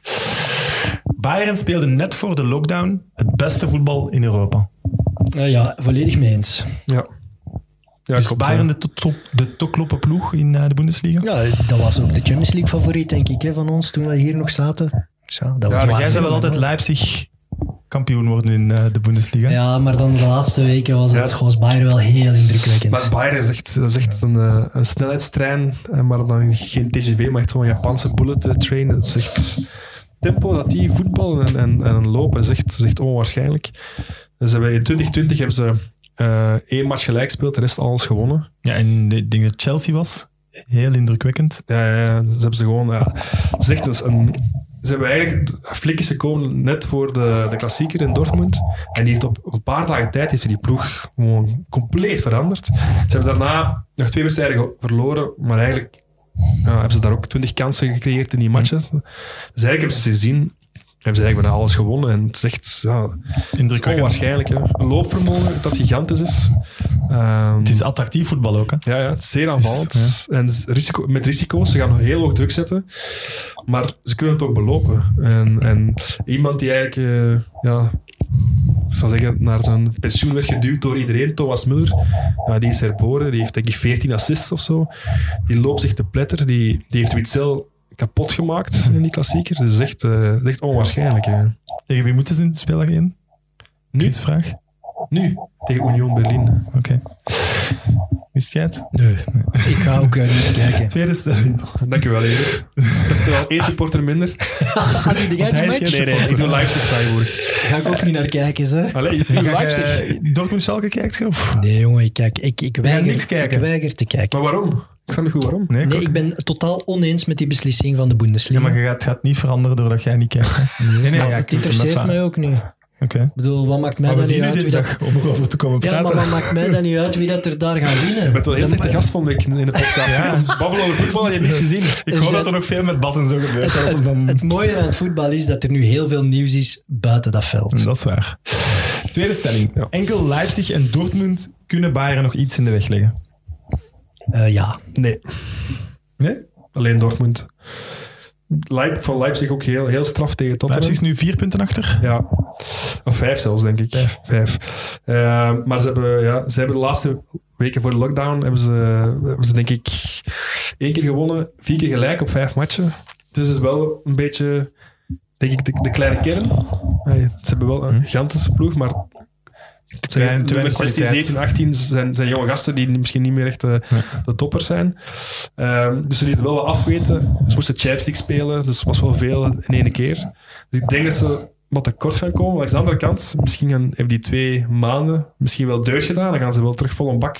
Bayern speelde net voor de lockdown het beste voetbal in Europa.
ja, ja volledig mee eens.
Ja. Ja,
dus
klopt,
Bayern de, to- top, de ploeg in eh, de Bundesliga.
Ja, dat was ook de Champions League favoriet, denk ik, hè, van ons toen we hier nog zaten. Dus ja, dat
Ja,
jij zou wel altijd Leipzig kampioen worden in eh, de Bundesliga.
Ja, maar dan de laatste weken was het
Ja.
was Bayern wel heel indrukwekkend.
Maar Bayern is echt, dat is echt een, eh, een snelheidstrein, eh, maar dan geen TGV, maar echt zo'n Japanse bullet train. Dat is echt tempo dat die voetballen en, en, en lopen is echt, is echt onwaarschijnlijk. Dus hebben in 2020 hebben ze eh, één match gelijk gespeeld, de rest alles gewonnen.
Ja, en ik denk dat Chelsea was. Heel indrukwekkend.
Ja, ja, ja, dus hebben ze gewoon... Ja, het is echt een, ze hebben eigenlijk... Flick gekomen net voor de, de klassieker in Dortmund. En die heeft op, een paar dagen tijd heeft die ploeg gewoon compleet veranderd. Ze hebben daarna nog twee wedstrijden verloren, maar eigenlijk ja, hebben ze daar ook twintig kansen gecreëerd in die matches. Dus eigenlijk hebben ze gezien... Hebben ze eigenlijk bijna alles gewonnen. En het is echt ja, het is
Indrukwekkend.
onwaarschijnlijk. Hè. Een loopvermogen dat gigantisch is. Ehm,
Het is attractief voetbal ook. Hè?
ja, ja, het is zeer aanvallend. En risico, met risico's, ze gaan nog heel hoog druk zetten. Maar ze kunnen het ook belopen. En, en iemand die eigenlijk, eh, ja, ik zal zeggen, naar zijn pensioen werd geduwd door iedereen, Thomas Muller, ja, die is herboren. Die heeft denk ik 14 assists of zo. Die loopt zich te pletter. Die, die heeft Witzel kapot gemaakt in die klassieker. Dat is echt, eh, dat is echt onwaarschijnlijk. hè.
Tegen wie moeten ze in de speler in?
Nu?
Quizvraag.
Nu, tegen Union Berlin.
Oké. Wist jij het?
Nee, ik ga ook eh, niet kijken.
Tweede stelling.
Dank u wel, Evert. Terwijl één supporter minder.
Ah, jij die match?
Nee, nee, ik doe Leipzig tegenwoordig.
Ga ik ook niet naar kijken, hè?
Allee, je
Ga
Leipzig.
je Dortmund Schalke kijkt? je, Of?
Nee, jongen, ik, kijk, ik, ik, weiger,
niks kijken?
ik weiger te kijken.
Maar waarom? Ik snap niet goed waarom.
Nee,
Nee, ik ben totaal oneens met die beslissing van de Bundesliga.
Ja, maar je gaat, het gaat niet veranderen doordat jij niet kijkt. hè? Nee, nee, ja,
het
ik
interesseert mij ook niet.
Oké.
Ik bedoel, wat maakt mij dan niet uit wie dat...
dinsdag om erover te komen
Ja, maar wat maakt mij dan niet uit wie dat er daar gaat winnen?
Je bent wel heel slechte gast van week in de podcast.
Ja.
Babbelen over voetbal en je hebt niks gezien.
ik hoop dat er nog veel met Bas en zo gebeurt.
Het,
dan-
het mooie aan het voetbal is dat er nu heel veel nieuws is buiten dat veld.
Dat is waar. Tweede stelling.
Ja.
Enkel Leipzig en Dortmund kunnen Bayern nog iets in de weg leggen.
Eh, ja,
Nee,
Nee?
alleen Dortmund. Leip, van Leipzig ook heel, heel straf tegen Tottenham.
Leipzig is nu vier punten achter.
Ja, of vijf zelfs, denk ik. Vijf. Eh, maar ze hebben, ja, ze hebben de laatste weken voor de lockdown hebben ze, hebben ze denk ik één keer gewonnen, vier keer gelijk op vijf matchen. Dus het is wel een beetje, denk ik, de, de kleine kern. Eh, ze hebben wel een gigantische ploeg, maar
te weinig
16,
kwaliteit.
17, 18 zijn, zijn jonge gasten die misschien niet meer echt eh, de toppers zijn. Ehm, dus ze lieten wel wat afweten. Ze moesten League spelen, dus het was wel veel in één keer. Dus ik denk dat ze wat tekort gaan komen. Maar aan de andere kant, misschien gaan, hebben die twee maanden misschien wel deugd gedaan. Dan gaan ze wel terug vol een bak,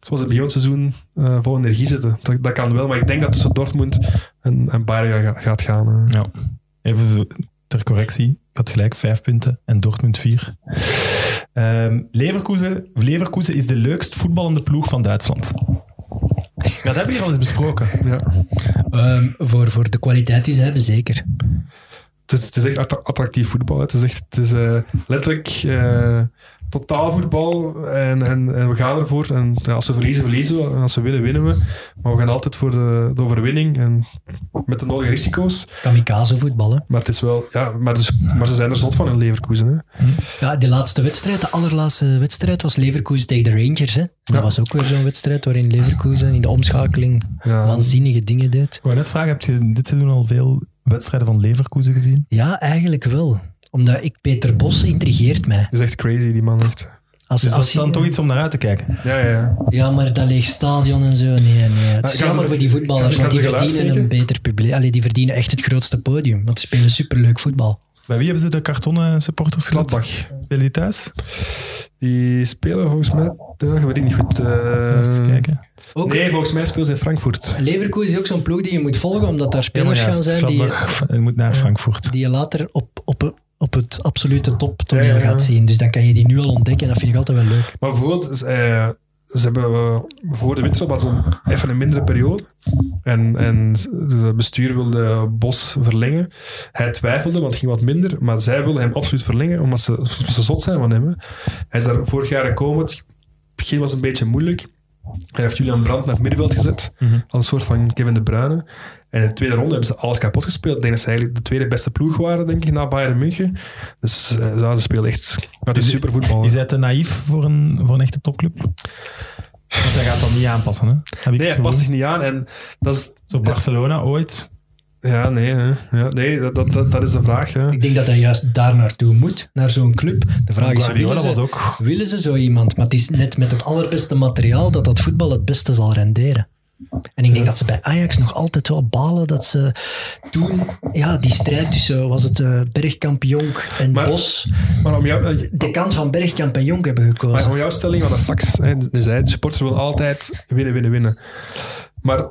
zoals het begin seizoen, eh, vol energie zitten. Dat, dat kan wel, maar ik denk dat tussen Dortmund en, en Bayern ga- gaat gaan. eh.
Ja. Even ter correctie. Ik had gelijk vijf punten en Dortmund vier. Ehm, Leverkusen, Leverkusen is de leukst voetballende ploeg van Duitsland. Dat hebben we hier al eens besproken.
Ja.
Ehm, voor, voor de kwaliteit die ze hebben, zeker.
Het is, het is echt attra- attractief voetbal. hè. Het is echt het is, eh, letterlijk eh totaalvoetbal. En, en, en we gaan ervoor. En ja, als we verliezen, verliezen we. En als we winnen, winnen we. Maar we gaan altijd voor de, de overwinning. En met de nodige risico's.
Kamikaze voetballen.
Maar het is wel... Ja, maar, dus, maar ze zijn er zot van in Leverkusen. Hè.
Ja, de laatste wedstrijd, de allerlaatste wedstrijd was Leverkusen tegen de Rangers. Hè? Dat
Ja.
was ook weer zo'n wedstrijd waarin Leverkusen in de omschakeling
Ja.
waanzinnige dingen deed.
Ik wou net vragen, heb je dit seizoen al veel wedstrijden van Leverkusen gezien?
Ja, eigenlijk wel. Omdat ik, Peter Bos intrigeert mij.
Dat is echt crazy, die man. Echt.
Als,
Dus dat
als
is dan toch iets om naar uit te kijken.
Ja, ja, ja.
Ja, maar dat leeg stadion en zo, nee, nee. Het is
gaan ze-
jammer voor die voetballers, want die verdienen een beter publiek. Allee, die verdienen echt het grootste podium, want ze spelen superleuk voetbal.
Bij wie hebben ze de kartonnen supporters gehad?
Gladbach.
Spelen die thuis?
Die spelen volgens mij... Ik weet ik niet goed. eh,
Even kijken.
Ook
nee, volgens mij spelen ze in Frankfurt.
Leverkusen is ook zo'n ploeg die je moet volgen, omdat daar spelers gaan zijn die,
Gladbach, je moet naar Frankfurt.
die je later op, op, op het absolute toptoneel
Ja,
gaat zien. Dus dan kan je die nu al ontdekken en dat vind ik altijd wel leuk.
Maar bijvoorbeeld, eh, ze hebben eh, voor de hadden ze een- even een mindere periode. En, en het bestuur wilde Bos verlengen. Hij twijfelde, want het ging wat minder. Maar zij wilden hem absoluut verlengen, omdat ze, ze zot zijn van hem. hè. Hij is daar vorig jaar gekomen. Het begin was een beetje moeilijk. Hij heeft Julian Brandt naar het middenveld gezet.
Mhm.
Als een soort van Kevin De Bruyne. En in de tweede ronde hebben ze alles kapot gespeeld. Ik denk dat ze eigenlijk de tweede beste ploeg waren, denk ik, na Bayern München. Dus ja, ze spelen echt... Het is
Is-
super voetbal.
Is hij te naïef voor een, voor een echte topclub? Want hij gaat dat niet aanpassen, hè? Heb ik
Nee, hij past zich niet aan. En dat is...
Zo Barcelona ooit.
Ja, nee, hè. ja, nee dat, dat, dat, dat is de vraag. Hè.
Ik denk dat hij juist daar naartoe moet, naar zo'n club. De vraag is, willen ze,
ook...
willen ze zo iemand? Maar het is net met het allerbeste materiaal dat dat voetbal het beste zal renderen. En ik denk dat ze bij Ajax nog altijd wel balen dat ze toen, ja, die strijd tussen, was het eh, Bergkamp, Jonk en
Maar-
Bos,
Maar om jou, eh,
de kant van Bergkamp en Jonk hebben
Maar
gekozen.
om jouw stelling van daar straks, hè, zei, de supporters willen altijd winnen, winnen, winnen. Maar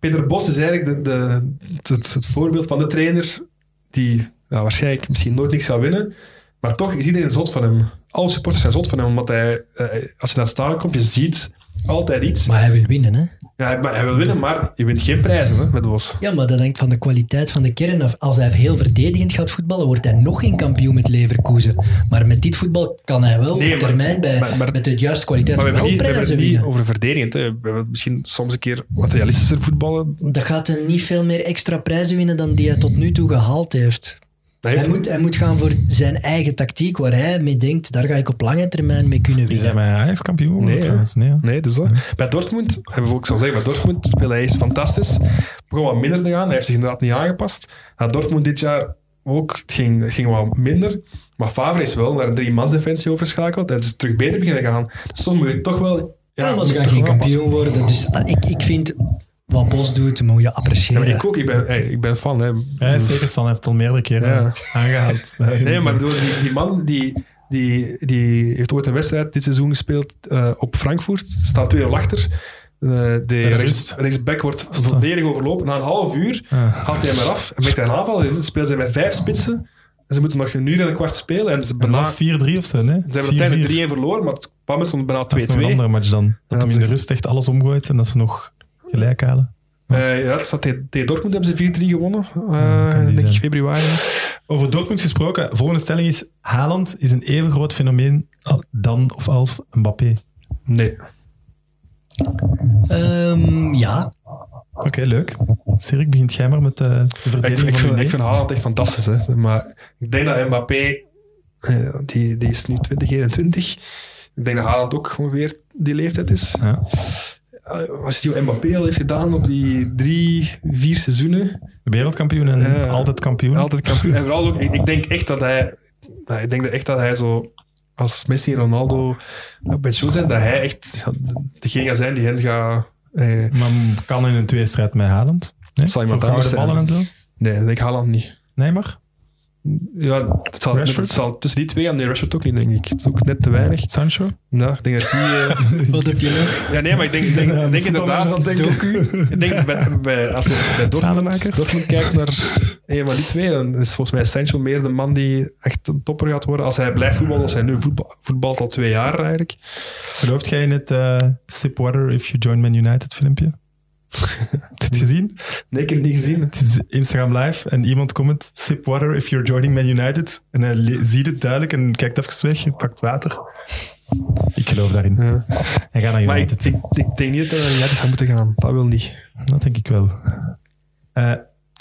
Peter Bos is eigenlijk de, de, het, het voorbeeld van de trainer die ja, waarschijnlijk misschien nooit niks zou winnen, maar toch is iedereen zot van hem. Alle supporters zijn zot van hem, omdat hij, eh, als je naar het stadion komt, je ziet altijd iets.
Maar hij wil winnen, hè?
Ja, hij, maar hij wil winnen, maar je wint geen prijzen hè, met Bos.
Ja, maar dat hangt van de kwaliteit van de kern af. Als hij heel verdedigend gaat voetballen, wordt hij nog geen kampioen met Leverkusen. Maar met dit voetbal kan hij wel
Nee,
op
maar-
termijn bij,
maar- maar-
met de juiste kwaliteit
Maar we
wel
niet, we hebben
prijzen
niet
winnen.
over verdedigend. Hè. We hebben misschien soms een keer wat realistischer voetballen.
Dat gaat hij niet veel meer extra prijzen winnen dan die hij tot nu toe gehaald heeft.
Hij
Hij
heeft-
moet, hij moet gaan voor zijn eigen tactiek, waar hij mee denkt, daar ga ik op lange termijn mee kunnen
Die zijn
winnen.
bij Ajax kampioen
Nee.
Nee?
Nee, dus dat. Bij Dortmund, hebben we ook al zeggen, bij Dortmund speelde hij eerst fantastisch. Begon wat minder te gaan. Hij heeft zich inderdaad niet aangepast. Na Dortmund dit jaar ook, het ging, het ging wat minder. Maar Favre is wel naar een drie-mans defensie overschakeld en is terug beter beginnen gaan. Dus soms moet je toch wel...
Ja, maar
moet
ze gaan geen kampioen worden. Dus ah, ik, ik vind, wat Bos doet, moet je
Ja,
appreciëren.
maar ik ook, ik ben, hey, ik ben fan. Hè.
Hij is zeker van, hij heeft al meerdere keren
Ja.
aangehaald.
Nee, maar bedoel, die, die man die, die, die heeft ooit een wedstrijd dit seizoen gespeeld eh, op Frankfurt. Staat 2-0 achter. Eh, de rechts, rechtsback wordt volledig overlopen. Na een half uur
Ah.
haalt hij hem eraf en hij een aanval in. Dan spelen ze met vijf spitsen. En ze moeten nog een uur en een kwart spelen. En ze,
En
bijna,
dat
ze
is 4-3 of zo, nee?
hebben uiteindelijk 3-1 verloren, maar het kwam met zo'n bijna 2-2.
Dat is nog een andere match dan. Dat
Ja,
hem in de rust echt alles omgooit en dat ze nog gelijk halen.
Eh, ja, het staat tegen, tegen Dortmund hebben ze 4-3 gewonnen.
Ja,
eh denk ik februari.
Over Dortmund gesproken, volgende stelling is Haaland is een even groot fenomeen dan of als Mbappé.
Nee.
Ehm, ja,
Oké, leuk. Sirik, begint jij maar met eh, de
Ik,
verdediging
ik,
van
vind, ik vind Haaland echt fantastisch. Hè. Maar ik denk dat Mbappé, die, die is nu 20, 21. Ik denk dat Haaland ook ongeveer die leeftijd is.
Ja.
Eh, Als je die Mbappé al heeft gedaan op die drie, vier seizoenen,
Wereldkampioen en
Ja.
altijd kampioen.
altijd kampioen. En vooral ook, ik, ik denk echt dat hij, nou, ik denk echt dat hij zo, als Messi en Ronaldo op pensioen zijn, dat hij echt degene gaat zijn die hen gaat... Eh,
Maar kan in een tweestrijd met Haaland? Nee?
Zal iemand anders
ballen en zo?
nee, dat denk ik Haaland niet.
Nee, maar?
Ja, het zal,
Rashford?
het zal tussen die twee gaan. Nee, Rashford ook niet, denk ik. Het is ook net te weinig.
Sancho?
Nou, ik denk dat die... eh,
wat heb je nog?
ja, nee, maar ik denk, ik denk, ik denk inderdaad... Ik denk bij, bij, als je bij Dortmund. Dortmund kijkt naar een van die twee, dan is volgens mij Sancho meer de man die echt een topper gaat worden. Als hij blijft voetballen, als hij nu voetbal, voetbalt al twee jaar eigenlijk.
Gelooft jij in het eh, Sip Water if you join Man United filmpje? Heb je het gezien?
Nee, ik heb het niet gezien.
Het is Instagram live en iemand comment Sip water if you're joining Man United. En hij ziet het duidelijk en kijkt even weg, pakt water. Ik geloof daarin.
Ja.
Hij gaat naar
Maar ik,
United.
ik, ik denk niet dat hij naar United zou moeten gaan. Dat wil niet.
Dat denk ik wel. Eh,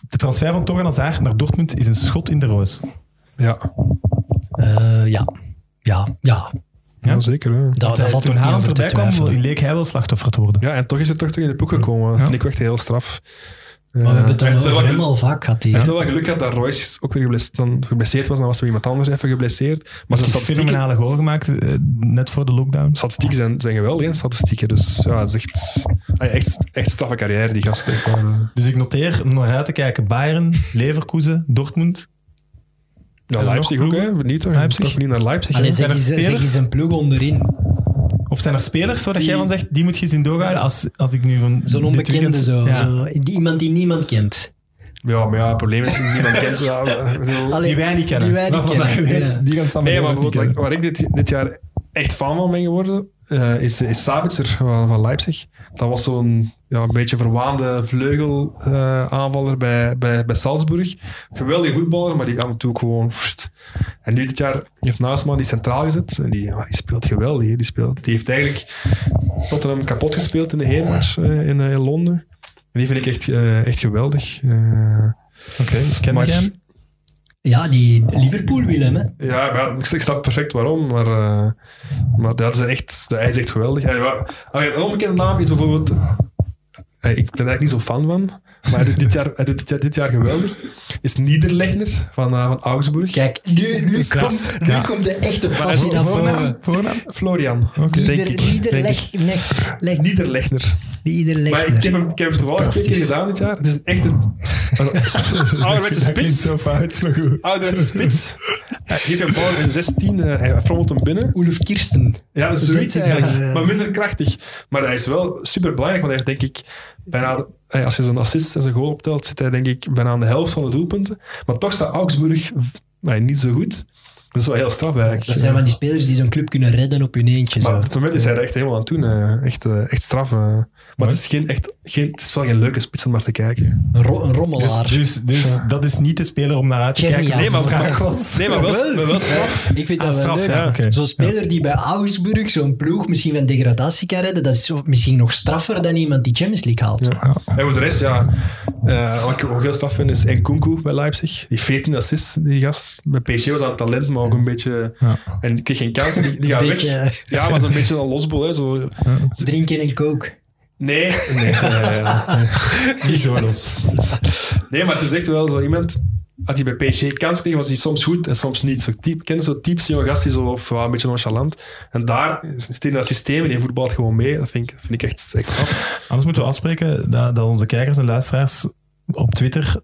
de transfer van Torgan Hazard naar Dortmund is een schot in de roos.
Ja,
Eh, ja. Ja, ja.
Ja? zeker. Hè.
Dat, dat
Eh,
valt
Toen Haaland erbij kwam, leek hij wel slachtoffer te worden.
Ja, en toch is het toch in de ploeg gekomen. Dat
Ja.
vind ik echt heel straf.
Maar we hebben het dan over hem al vaak gehad.
Hij heeft wel geluk gehad dat Royce ook weer geblesseerd, dan geblesseerd was. Dan was er iemand anders even geblesseerd. Maar zijn
heeft een
statistieken,
fenomenale goal gemaakt, eh, net voor de lockdown.
statistieken zijn, zijn geweldig, hè, statistieken. Dus ja, het is echt, ah, echt, echt straffe carrière, die gast. Echt, eh.
Dus ik noteer om naar uit te kijken. Bayern, Leverkusen, Dortmund.
Ja,
En
Leipzig ook, hè. Benieuwd toch?
Leipzig?
Toch niet naar Leipzig. hè?
Allee,
Zijn
zeg,
er
eens, zeg
spelers?
eens een ploeg onderin.
Of zijn er spelers waar
Die-
jij van zegt, die moet je eens in doorhouden? Als, als ik nu van
Zo'n onbekende
weekend-
zo.
Ja.
zo. Die, iemand die niemand kent.
Ja, maar ja, het probleem is dat niemand kent. Ja,
Allee,
Die wij niet kennen.
Die wij niet
Waarvan
kennen.
je weet,
ja.
Die gaan samen
Nee, maar
niet
bijvoorbeeld,
kennen.
waar ik dit, dit jaar echt fan van ben geworden, eh, is, is Sabitzer van, van Leipzig. Dat was zo'n ja, een beetje verwaande vleugelaanvaller bij, bij, bij Salzburg. Geweldige voetballer, maar die af en toe gewoon... En nu dit jaar heeft Naasman die centraal gezet. En die, ja, die speelt geweldig. Die, speelt, die heeft eigenlijk Tottenham kapot gespeeld in de heenmatch eh, in, eh, in Londen. En die vind ik echt, eh, echt geweldig. Eh,
Oké, ken
Maar-
jij hem?
Ja, die Liverpool wil hem, hè.
Ja, ik snap perfect waarom, maar, eh, maar dat is echt, hij is echt geweldig. Allee, een onbekende naam is bijvoorbeeld ik ben er eigenlijk niet zo fan van, maar hij doet dit jaar, hij doet dit jaar, dit jaar geweldig, is Niederlechner van, eh, van Augsburg.
Kijk, nu, nu, komt, nu
Ja.
komt de echte passie naar
voornaam,
boven.
voornaam? Florian,
Ieder,
ik. Denk
ieder leg.
Maar ik heb hem, ik heb hem toevallig twee keer gedaan dit jaar. Het is een echte een ouderwetse spits.
zo fout, maar goed.
Ouderwetse spits. Hij geeft een bal in 16, eh, hij frommelt hem binnen.
Ulf Kirsten.
Ja, zoiets eigenlijk.
ja.
Maar minder krachtig. Maar hij is wel super belangrijk, want hij heeft denk ik bijna, als je zijn assist en zijn goal optelt, zit hij denk ik bijna aan de helft van de doelpunten. Maar toch staat Augsburg niet zo goed. Dat is wel heel straf eigenlijk.
Dat zijn van die spelers die zo'n club kunnen redden op hun eentje.
Maar
Zo.
op het moment is hij er echt helemaal aan eh, echt, eh, echt straf. eh. Maar het is, geen, echt, geen, het is wel geen leuke spits om naar te kijken.
Een, ro- een rommelaar.
Dus, dus, dus dat is niet de speler om naar uit te kijken.
Nee, maar-
vraag was.
Nee, maar wel, maar wel straf.
ik vind
Ah,
dat wel
straf,
leuk.
ja.
Zo'n speler die bij Augsburg zo'n ploeg misschien van degradatie kan redden, dat is zo, misschien nog straffer dan iemand die Champions League haalt.
Ja. En voor de rest, ja, eh, wat ik ook heel straf vind, is Nkunku bij Leipzig. Die 14 assists, die gast. Bij PSG was dat een talent, maar ook een beetje...
Ja.
En die kreeg geen kans, die, die gaat
Beetje,
weg.
eh,
Ja, maar een beetje een losbol. Hè, zo.
Drinken en coke.
Nee, nee, nee,
Niet zo los.
nee, maar het is echt wel zo iemand... Als hij bij PSG kans kreeg, was hij soms goed en soms niet. Zo type, ken je zo'n typisch jonge gast die zo of, een beetje nonchalant. En daar is het in dat systeem en die voetbalt gewoon mee. Dat vind ik, vind ik echt, echt straf.
Anders moeten we afspreken dat, dat onze kijkers en luisteraars op Twitter,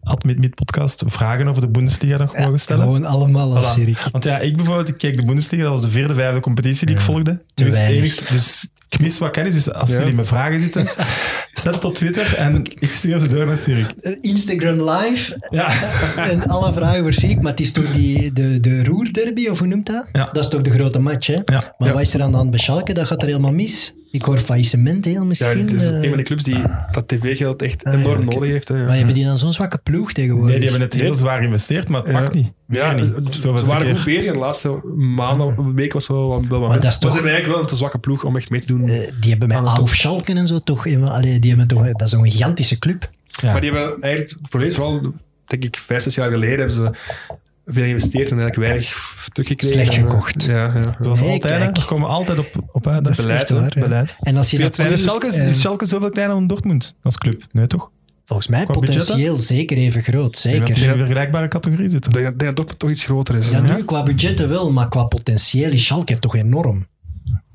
podcast vragen over de Bundesliga nog mogen stellen.
Gewoon allemaal als
Voilà.
Sirik.
Want ja, ik bijvoorbeeld, ik keek de Bundesliga, dat was de vierde, vijfde competitie die ik volgde.
te
Dus, het
weinig.
enigste- dus ik mis wat kennis, dus als
Ja.
jullie met vragen zitten, zet het op Twitter en ik stuur ze door naar Sirik.
Eh, Instagram live
Ja.
en alle vragen voor Sirik, maar het is toch die, de, de Roerderby, of hoe noemt dat?
Ja.
Dat is toch de grote match, hè?
Ja.
Maar
Ja.
wat is er aan de hand bij Schalke? Dat gaat er helemaal mis. Ik hoor faillissement heel
Ja,
misschien.
het is
eh,
een van die clubs die dat tv-geld echt
Ah, ja,
enorm nodig heeft. Hè, ja.
Maar hebben die dan zo'n zwakke ploeg tegenwoordig?
Nee, die hebben het heel zwaar geïnvesteerd, maar het
Ja.
pakt niet.
Ja,
niet.
ze
Zo was
ze waren goed bezig de laatste maanden, week was wel wat wel
Maar dat is
Maar
toch-
ze hebben eigenlijk wel een te zwakke ploeg om echt mee te doen.
Eh, die hebben met
Aan het
Auf Schalke en zo toch... even- Allee, die hebben toch dat is een gigantische club.
Ja.
Maar die hebben eigenlijk, het probleem is vooral, denk ik, vijf, zes jaar geleden hebben ze veel geïnvesteerd en eigenlijk weinig teruggekregen.
Slecht
eh,
gekocht.
Ja, ja.
Zoals
Nee,
altijd, hè.
kijk.
we komen altijd op, op uit. hè.
Dat is
Beleid, hè.
Beleid.
En als je dat doet,
Schalke,
eh,
is Schalke zoveel kleiner dan Dortmund als club? Nee, toch?
volgens mij
qua
potentieel zeker even groot.
Ik denk dat die in
Zeker.
een vergelijkbare categorie zitten.
Ik denk, dat Dortmund toch iets groter is.
Ja,
hè.
nu qua budgetten wel, maar qua potentieel is Schalke toch enorm.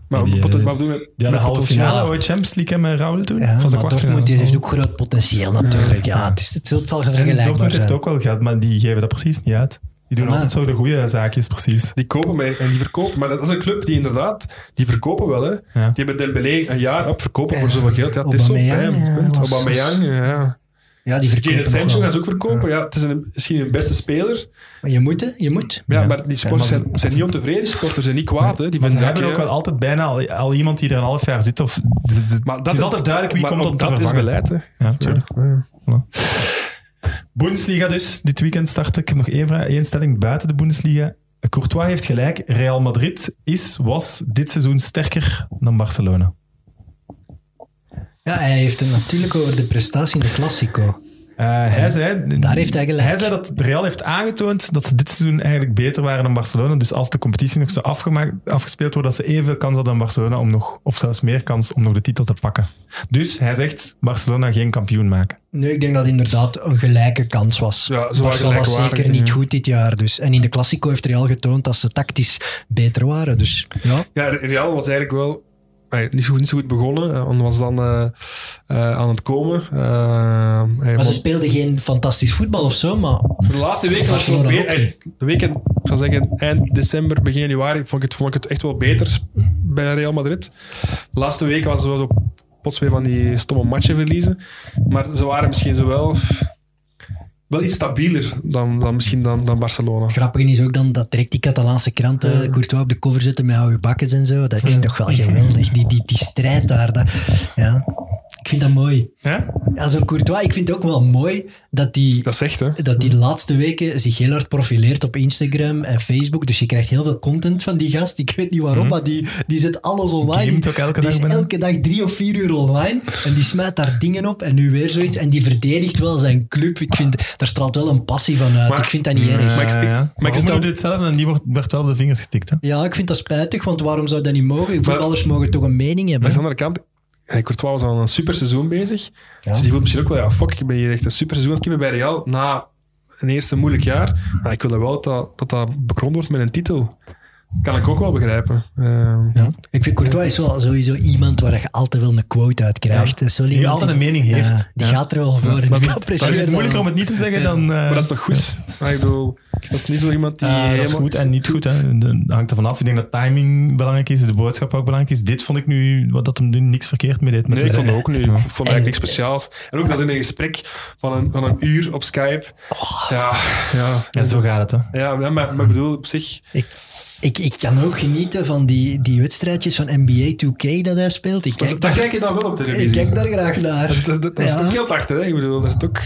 Maar
Die,
wat, wat bedoelen we
Ja, de halve finale ooit Champions League en met Raul toen.
Ja,
van de.
Dortmund die heeft ook groot potentieel natuurlijk. Ja, het, is, het zal- het zal
En
vergelijkbaar
Dortmund heeft
zijn.
ook wel geld, maar die geven dat precies niet uit. Die doen altijd zo de goede zaakjes, precies.
Die kopen mee en die verkopen. Maar dat is een club die inderdaad, die verkopen wel. Hè. Die hebben Dembélé een jaar op verkopen voor zoveel geld. Ja, het is zo. Punt. Aubameyang, ja.
Ja, die
Jadon
verkopen
Sancho
nog wel.
gaan ze ook verkopen. Ja, het is een, misschien een beste speler.
Maar je moet, hè? Je moet.
Ja,
Ja.
maar die
Ja, maar
zijn, zijn niet ontevreden. Die supporters zijn niet kwaad. Hè. Die
Maar ze hebben ook wel altijd bijna al, al iemand die er een half jaar zit. Of,
Maar
het
dat
is, altijd duidelijk wie
maar
komt te
dat is
vervangen.
beleid. Hè.
Ja, tuurlijk.
Ja.
Bundesliga dus. Dit weekend start ik. Nog één, vraag, één stelling buiten de Bundesliga. Courtois heeft gelijk. Real Madrid is, was dit seizoen sterker dan Barcelona.
Ja, hij heeft het natuurlijk over de prestatie in de Classico.
Eh, hij, zei,
Daar heeft hij gelijk.
hij zei dat Real heeft aangetoond dat ze dit seizoen eigenlijk beter waren dan Barcelona. Dus als de competitie nog zou afgemaakt, afgespeeld worden, dat ze evenveel kans hadden dan Barcelona om nog, of zelfs meer kans om nog de titel te pakken. Dus hij zegt Barcelona geen kampioen maken.
Nee, ik denk dat het inderdaad een gelijke kans was.
Ja, ze waren
Barca was zeker niet goed dit jaar. Dus. En in de Classico heeft Real getoond dat ze tactisch beter waren. Dus ja,
Ja, Real was eigenlijk wel eh, niet, zo, niet zo goed begonnen. eh, En was dan eh, eh, aan het komen. Eh, hij
maar ze speelden geen fantastisch voetbal of zo, maar
de laatste weken was het wel beter. eh, De weken, ik zou zeggen, eind december, begin januari, vond ik het, vond ik het echt wel beter bij Real Madrid. De laatste weken was het wel zo plots weer van die stomme matchen verliezen. Maar ze waren misschien zo wel, iets stabieler dan, dan misschien dan, dan Barcelona.
het grappige is ook dan dat direct die Catalaanse kranten Courtois op de cover zetten met oude bakkes en zo. Dat is toch wel geweldig. Die, die, die strijd daar. Dat, ja. Ik vind dat mooi.
Ja?
Ja, zo'n Courtois, ik vind het ook wel mooi dat die...
Dat zegt, hè.
dat die de laatste weken zich heel hard profileert op Instagram en Facebook. Dus je krijgt heel veel content van die gast. Ik weet niet waarom, maar die, die zet alles online. Die,
ook elke
die
dag
is
bijna.
elke dag drie of vier uur online. En die smijt daar dingen op. En nu weer zoiets. En die verdedigt wel zijn club. Ik vind, daar straalt wel een passie van uit.
Maar-
ik vind dat niet erg.
Maar ik-
Ja, ja.
maar
Maar
ik
Romelu
stel-
doet hetzelfde en die wordt, werd wel op de vingers getikt. Hè?
Ja, ik vind dat spijtig, want waarom zou dat niet mogen? Voetballers mogen toch een mening
Maar
hebben.
aan de andere kant, En Courtois was al een super seizoen bezig.
Ja.
Dus die voelt misschien ook wel, ja, fuck, ik ben hier echt een super seizoen aan het bij Real. Na een eerste moeilijk jaar. Maar ik wil wel dat dat, dat, dat bekroond wordt met een titel. Kan ik ook wel begrijpen. Ehm,
Ja. Ik vind Courtois is wel sowieso iemand waar je altijd wel een quote uit krijgt. Dat is wel
Die altijd een mening
Ja,
heeft.
die
Ja.
gaat er wel voor. en
Maar is
appreciëren
het moeilijker om het niet te zeggen dan... eh,
Maar dat is toch goed? Maar ik bedoel, dat is niet zo iemand die
eh, dat is goed en niet goed. Hè. Dat hangt ervan af. Ik denk dat timing belangrijk is, de boodschap ook belangrijk is. Dit vond ik nu, wat dat hem nu niks verkeerd mee deed. Met
Nee, ik vond het ook nu. Ik vond eigenlijk niks speciaals. En ook dat in een gesprek van een, van een uur op Skype. Ja, ja.
Ja, zo gaat het. Hè.
Ja, maar, maar ik bedoel, op zich...
Ik, ik kan ook genieten van die, die wedstrijdjes van NBA 2K dat hij speelt. Ik kijk, daar,
kijk je dan wel op
ik
televisie.
kijk daar graag naar.
Dat is, dat, dat, is achter, hè. Ik bedoel, dat is ook,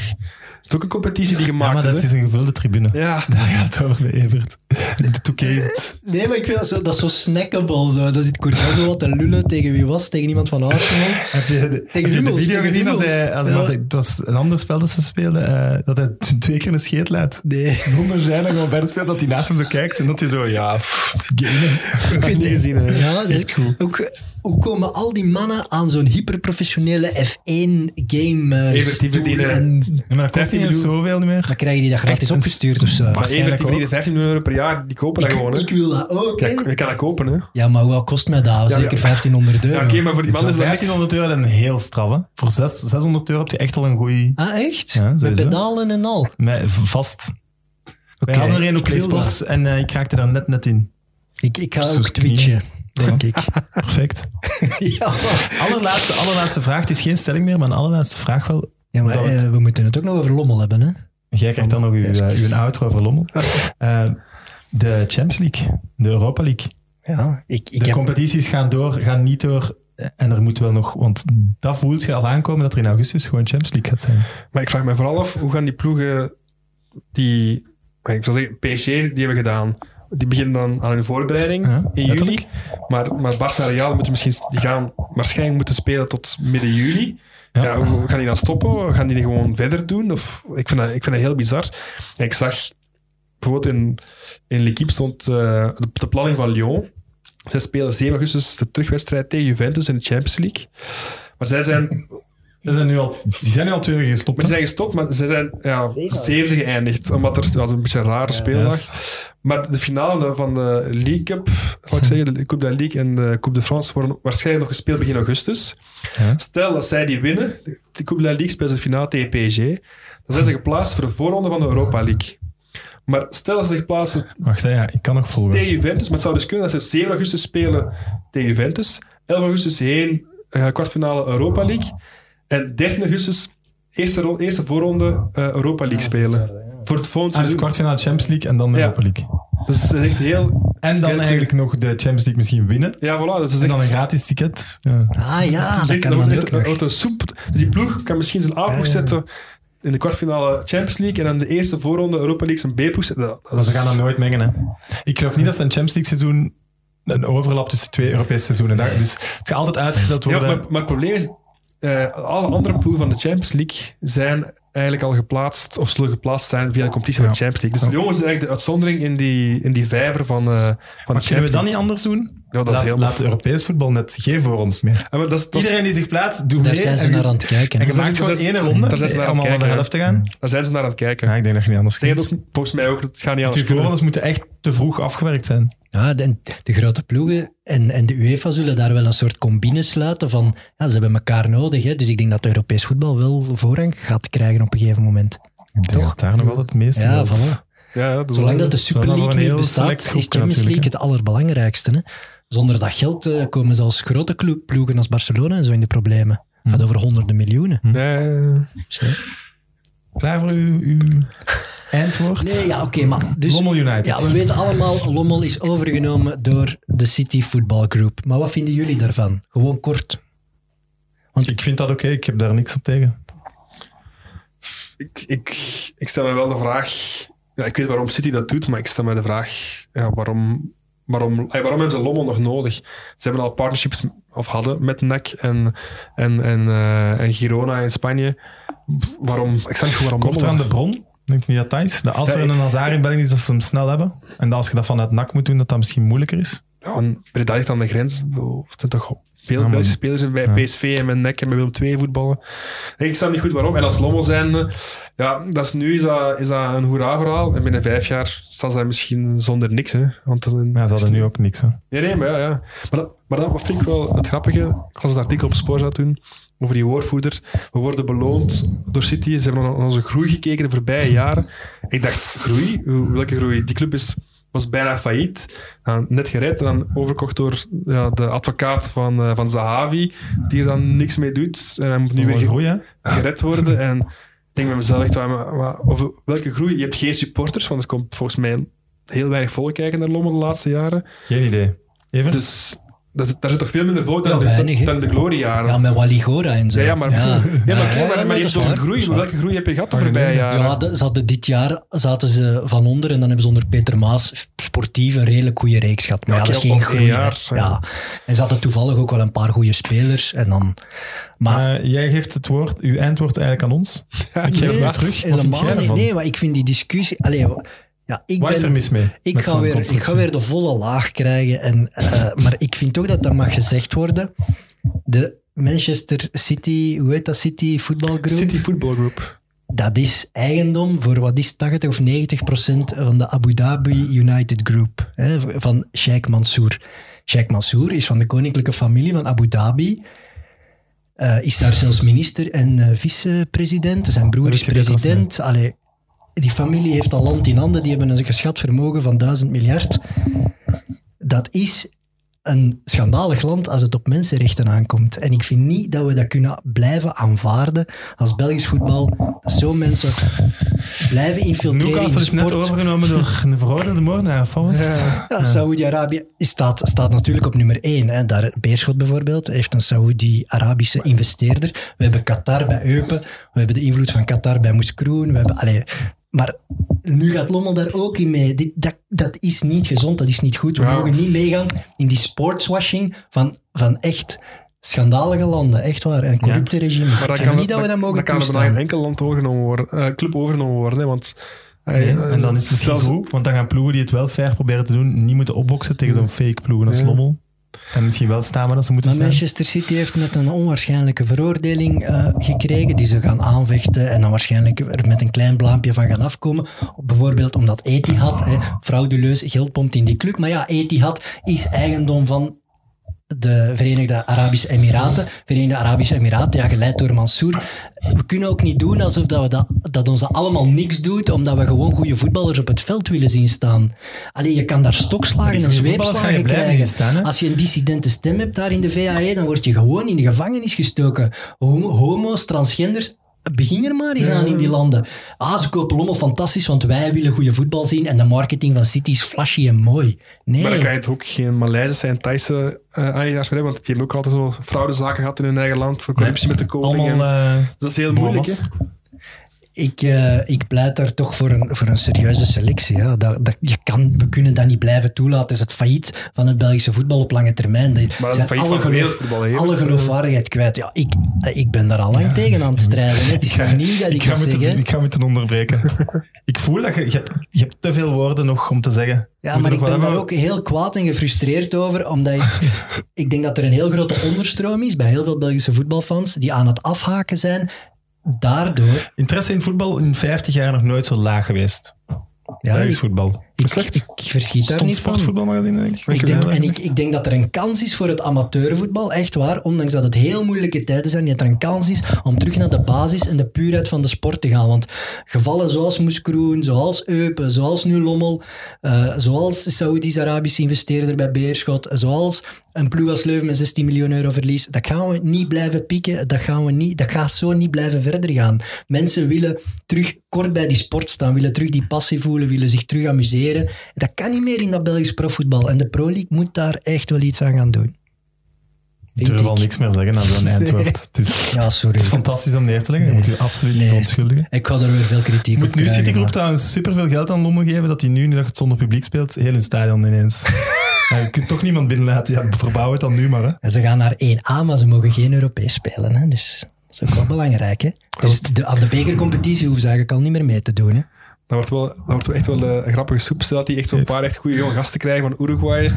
dat is ook een competitie die
Ja,
gemaakt
maar dat
is,
is een gevulde tribune.
Ja.
Daar gaat het over bij Evert. De is het.
Nee, maar ik vind dat zo, dat is zo snackable. Zo. Dan zit Courtois zo wat te lullen tegen wie was, tegen iemand van Arsenal.
Heb je de, heb je de
Hummels,
video
tegen
gezien als hij... Als,
Ja.
Het was een ander spel dat ze speelden, eh, dat hij twee keer een scheet laat.
Nee.
Zonder zijn en gewoon verder speelt, dat hij naast hem zo kijkt en dat hij zo, ja, pff, gamen.
Ik heb het niet gezien, hè.
Ja, dat is goed. Ook, hoe komen al die mannen aan zo'n hyperprofessionele F1-game? eh,
Evert, die verdienen-
en
Ja, maar dat kost
15
niet eens
miljoen.
zoveel niet meer.
dan krijgen die dat gratis
Echt
opgestuurd of zo.
Maar-
Evert, die verdienen 15 miljoen euro per jaar. Die kopen dat gewoon,
Ik,
hè.
ik wil dat ook.
Ja, je kan dat kopen, hè.
Ja, maar hoe kost mij dat? Zeker
ja.
1500 euro.
Ja, oké, maar voor die man is dat niks.
1500 euro dan heel straf, hè. Voor zes- 600 euro heb je echt al een goeie...
Ah, echt?
Ja,
Met pedalen en al?
Met, vast. Wij
Oké,
hadden er een op
ik
PlaySports en eh, ik raakte daar net net in.
Ik, ik ga ook twitchen, denk ik.
Perfect.
ja,
Allerlaatste, allerlaatste vraag. Het is geen stelling meer, maar een allerlaatste vraag wel.
Ja, maar eh,
het-
we moeten het ook nog over Lommel hebben, hè?
Jij krijgt dan nog uw, eh, uw outro over Lommel. Eh, de Champions League, de Europa League.
Ja, ik, ik
De
heb...
competities gaan door, gaan niet door. En er moet wel nog, want dat voelt je al aankomen dat er in augustus gewoon Champions League gaat zijn.
Maar ik vraag me vooral af, hoe gaan die ploegen die... Ik zou zeggen, PSG, die hebben gedaan. Die beginnen dan aan hun voorbereiding
Ja,
in juli. Maar, maar Barça en Real moeten misschien... Die gaan waarschijnlijk moeten spelen tot midden juli.
Ja.
Ja. hoe hoe gaan die dan stoppen? Gaan die gewoon verder doen? Of, ik, vind dat, ik vind dat heel bizar. En ik zag bijvoorbeeld in, in L'Equipe stond eh, de, de planning van Lyon. Zij spelen 7 augustus de terugwedstrijd tegen Juventus in de Champions League. Maar zij zijn
Die zijn nu al, die zijn nu al twee gestopt.
maar ze zijn gestopt, maar ze zijn ja, zevende geëindigd. Omdat er was een beetje een rare speeldag. Maar de finale van de League Cup, zal ik zeggen, de Coupe de la Ligue en de Coupe de France, worden waarschijnlijk nog gespeeld begin augustus.
Ja.
Stel dat zij die winnen, de Coupe de la Ligue speelt ze de finale tegen PSG, dan zijn ze geplaatst voor de voorronde van de Europa League. Maar stel dat ze zich plaatsen
Wacht, ja, ik kan nog volgen.
tegen Juventus, maar het zou dus kunnen dat ze 7 augustus spelen tegen Juventus, 11 augustus heen, eh, kwartfinale Europa League, en 13 augustus eerste, eerste voorronde eh, Europa League spelen. Voor het volgende
Ah, dus
seizoen.
kwartfinale Champions League en dan de
Ja.
Europa League.
Dus het is echt heel...
En dan
Heel
eigenlijk nog de Champions League misschien winnen.
Ja, voilà. Dus is
En dan een gratis ticket. Ja.
Ah ja, dat
echt-
kan dan ook nog.
een soep. Dus die ploeg kan misschien zijn A-ploeg zetten in de kwartfinale Champions League en dan de eerste voorronde Europa League zijn B-ploeg zetten. Dat, dat
Maar ze gaan dat nooit mengen. Hè. Ik geloof niet dat ze een Champions League seizoen een overlap tussen twee Europese seizoenen. Daar- Dus het gaat altijd uitgesteld
Ja,
worden.
maar, maar het probleem is, eh, alle andere ploegen van de Champions League zijn eigenlijk al geplaatst, of zullen geplaatst zijn via de competitie van de Champions League. Dus Lyon is eigenlijk de uitzondering in die, in die vijver van, eh van de Champions
kunnen we dat
League.
niet anders doen?
Ja, dat
laat,
heel
laat Europees voetbal net geen voorrondes meer.
Ja, maar dat is, dat is-
Iedereen die zich plaatst, doet
Daar
mee.
zijn ze
en
naar aan het kijken.
En je maakt
daar
gewoon
zijn ze-
één ronde
daar zijn ze naar aan
om naar de
kijken,
helft te gaan.
daar zijn ze naar aan het kijken.
Ja, ik denk dat je niet anders
dat ook- volgens mij ook, het gaat niet
Die
anders kunnen.
voorrondes moeten echt te vroeg afgewerkt zijn.
Ja, de, de grote ploegen en, en de UEFA zullen daar wel een soort combine sluiten van ja, ze hebben elkaar nodig. Hè. Dus ik denk dat Europees voetbal wel voorrang gaat krijgen op een gegeven moment.
Ik denk dat daar nog wel het meeste
Ja, voilà.
Ja, dat
Zolang dat de Super
voor
League niet bestaat, is Champions League het allerbelangrijkste. Hè. Zonder dat geld eh, komen zelfs grote klo- ploegen als Barcelona en zo in de problemen. Het gaat over honderden miljoenen.
Ja, ja.
Klaar voor uw, uw eindwoord?
Nee, ja, oké, maar dus...
Lommel United.
Ja, we weten allemaal, Lommel is overgenomen door de City Football Group. Maar wat vinden jullie daarvan? Gewoon kort.
Ik vind dat oké, ik heb daar niks op tegen.
ik, ik, ik stel me wel de vraag... Ja, ik weet waarom City dat doet, maar ik stel me de vraag... Ja, waarom, waarom, waarom hebben ze Lommel nog nodig? Ze hebben al partnerships of hadden met NEC en, en, en, eh, en Girona in Spanje. Waarom? Ik snap niet waarom
Korter aan de bron. Denk je niet dat dat is? De als er
Ja,
een Hazard in België is, dat ze hem snel hebben. En dat als je dat vanuit NAC moet doen, dat dat misschien moeilijker is.
Ja, en Breda ligt aan de grens. Het zijn toch Veel Belgische spelers bij
ja.
PSV en met NEC en bij Willem II voetballen. En ik snap niet goed waarom. En als Lommel zijn, ja, dat is nu is dat, is dat een hoera-verhaal. En binnen vijf jaar staan ze daar misschien zonder niks. Hè. Want dan,
Maar ze hadden nu ook niks. Hè.
Nee, nee, maar ja. ja. Maar, dat, maar dat vind ik wel het grappige. Ik las een artikel op Spoor toen over die woordvoerder. We worden beloond door City. Ze hebben naar onze groei gekeken de voorbije jaren. Ik dacht, groei? Welke groei? Die club is, was bijna failliet. Net gered en dan overkocht door ja, de advocaat van, eh, van Zahavi, die er dan niks mee doet. En hij moet nu weer ge-
groei,
gered worden. En ik denk bij mezelf echt, maar, maar, over welke groei? Je hebt geen supporters, want er komt volgens mij heel weinig volk kijken naar Lommel de laatste jaren.
Geen idee. Even?
Dus dat, daar zit toch veel minder volk
Ja,
dan, de,
weinig,
dan de gloriejaren.
Ja, met Waligora en zo.
Ja, ja, maar, ja. maar,
Ja,
je hebt een groei. Welke groei heb je gehad de voorbije jaren?
Ja, de- ze hadden dit jaar zaten ze van onder en dan hebben ze onder Peter Maas sportief een redelijk goede reeks gehad. Maar
Ja,
ja, dat is geen groei.
jaar,
ja. En ze hadden toevallig ook wel een paar goede spelers. En dan, maar
Maar jij geeft het woord, uw eindwoord eigenlijk aan ons. ik geef
nee,
het terug. Wat vind
helemaal
jij
niet.
ervan?
Nee, maar ik vind die discussie... Allee, ja, ik
is
ben-
er mis mee?
Ik ga, weer, ik ga weer de volle laag krijgen. En, eh, maar ik vind ook dat dat mag gezegd worden. De Manchester City, hoe heet dat? City voetbalgroep.
City Football Group.
Dat is eigendom voor wat is 80 of 90 procent van de Abu Dhabi United Group. Hè, van Sheikh Mansour. Sheikh Mansour is van de koninklijke familie van Abu Dhabi. Eh, is daar zelfs minister en eh, vicepresident. Zijn broer is
is
president. Allee, die familie heeft al land in handen. Die hebben een geschat vermogen van 1000 miljard. Dat is een schandalig land als het op mensenrechten aankomt. En ik vind niet dat we dat kunnen blijven aanvaarden als Belgisch voetbal. Zo mensen blijven infiltreren in
Newcastle is net overgenomen door een veroordeelde moordenaar. was het?
Ja, Saoedi-Arabië staat, staat natuurlijk op nummer één. Hè. Daar, Beerschot bijvoorbeeld heeft een Saoedi-Arabische investeerder. We hebben Qatar bij Eupen. We hebben de invloed van Qatar bij Moeskroen. We hebben, allee, maar nu gaat Lommel daar ook in mee. Dit, dat, dat is niet gezond, dat is niet goed. We
Ja.
mogen niet meegaan in die sportswashing van, van echt schandalige landen. Echt waar. En corrupte regimes.
Maar dat kan,
niet dat we dat mogen
dat kan er bij een enkel land overgenomen worden, eh, club overgenomen worden. Hè, want, eh,
Nee,
eh,
en dan is het misschien
zelfs-
goed, want dan gaan ploegen die het wel fair proberen te doen, niet moeten opboksen tegen zo'n fake ploegen als
Ja.
Lommel. En misschien wel staan waar dat ze moeten
Maar
staan.
Manchester City heeft net een onwaarschijnlijke veroordeling eh, gekregen, die ze gaan aanvechten en dan waarschijnlijk er met een klein blaampje van gaan afkomen. Bijvoorbeeld omdat Etihad, hè, frauduleus geld pompt in die club. Maar ja, Etihad is eigendom van de Verenigde Arabische Emiraten. Verenigde Arabische Emiraten, ja, geleid door Mansour. We kunnen ook niet doen alsof dat, we dat, dat ons dat allemaal niks doet, omdat we gewoon goede voetballers op het veld willen zien staan. Alleen je kan daar stokslagen en zweepslagen krijgen.
staan?
Als je een dissidente stem hebt daar in de VAE, dan word je gewoon in de gevangenis gestoken. Homo- homo's, transgenders, begin er maar eens aan in die landen. Ah, ze kopen Lommel fantastisch, want wij willen goede voetbal zien en de marketing van City is flashy en mooi. Nee.
Maar dan kan je het ook geen Maleisische en Thaise uh, aanjaars meer hebben, want die hebben ook altijd zo fraudezaken gehad in hun eigen land voor corruptie met de koning.
Allemaal
en-
eh,
dat is heel moeilijk. Hè.
Ik, eh, ik pleit daar toch voor een, voor een serieuze selectie. Ja. Dat, dat, je kan, we kunnen dat niet blijven toelaten. Het is het failliet van het Belgische voetbal op lange termijn.
Maar dat
zijn
failliet
alle
van het
geloof- alle
eh,
geloofwaardigheid kwijt. Ja, ik, ik ben daar al lang tegen aan het strijden. Het is niet dat ik,
ik, ga
dat zeg.
moeten,
hè.
ik ga moeten onderbreken. ik voel dat je, je, hebt, je hebt te veel woorden nog om te zeggen.
Ja,
Moet
maar ik ben daar ook heel kwaad en gefrustreerd over, omdat ik, ik denk dat er een heel grote onderstroom is bij heel veel Belgische voetbalfans die aan het afhaken zijn. Daardoor,
Interesse in voetbal in 50 jaar nog nooit zo laag geweest.
ja,
Belgisch voetbal.
Ik,
Slecht.
ik verschiet daar niet van.
sportvoetbalmagazine, denk ik.
Ik denk, en ik, ik denk dat er een kans is voor het amateurvoetbal, echt waar. Ondanks dat het heel moeilijke tijden zijn, dat er een kans is om terug naar de basis en de puurheid van de sport te gaan. Want gevallen zoals Moeskroen, zoals Eupen, zoals nu Lommel, eh, zoals Saoedisch-Arabische investeerder bij Beerschot, zoals een ploeg als Leuven met 16 miljoen euro verlies, dat gaan we niet blijven pieken. Dat, gaan we niet, dat gaat zo niet blijven verder gaan. Mensen willen terug kort bij die sport staan, willen terug die passie voelen, willen zich terug amuseren. Dat kan niet meer in dat Belgisch profvoetbal. En de Pro League moet daar echt wel iets aan gaan doen.
Ik durf al
ik.
niks meer zeggen aan zo'n eindwoord. Het is,
Ja, sorry.
het is fantastisch om neer te leggen. Je
Nee.
moet je absoluut niet
Nee.
verontschuldigen.
Ik ga er weer veel kritiek
Moet
op
nu Citygroep
maar-
trouwens superveel geld aan Lommel geven, dat hij nu, nu dat het zonder publiek speelt, heel hun stadion ineens... ja, je kunt toch niemand binnenlaten. Ja, verbouw het dan nu maar. Hè.
En Ze gaan naar 1A, maar ze mogen geen Europees spelen. Hè? Dus dat is ook wel belangrijk. Hè? Dus de, aan de bekercompetitie hoeven ze eigenlijk al niet meer mee te doen. Hè?
Dat wordt wel, dat wordt wel echt wel eh, een grappige soep. Stel dat die echt zo'n paar echt goede jonge gasten krijgen van Uruguay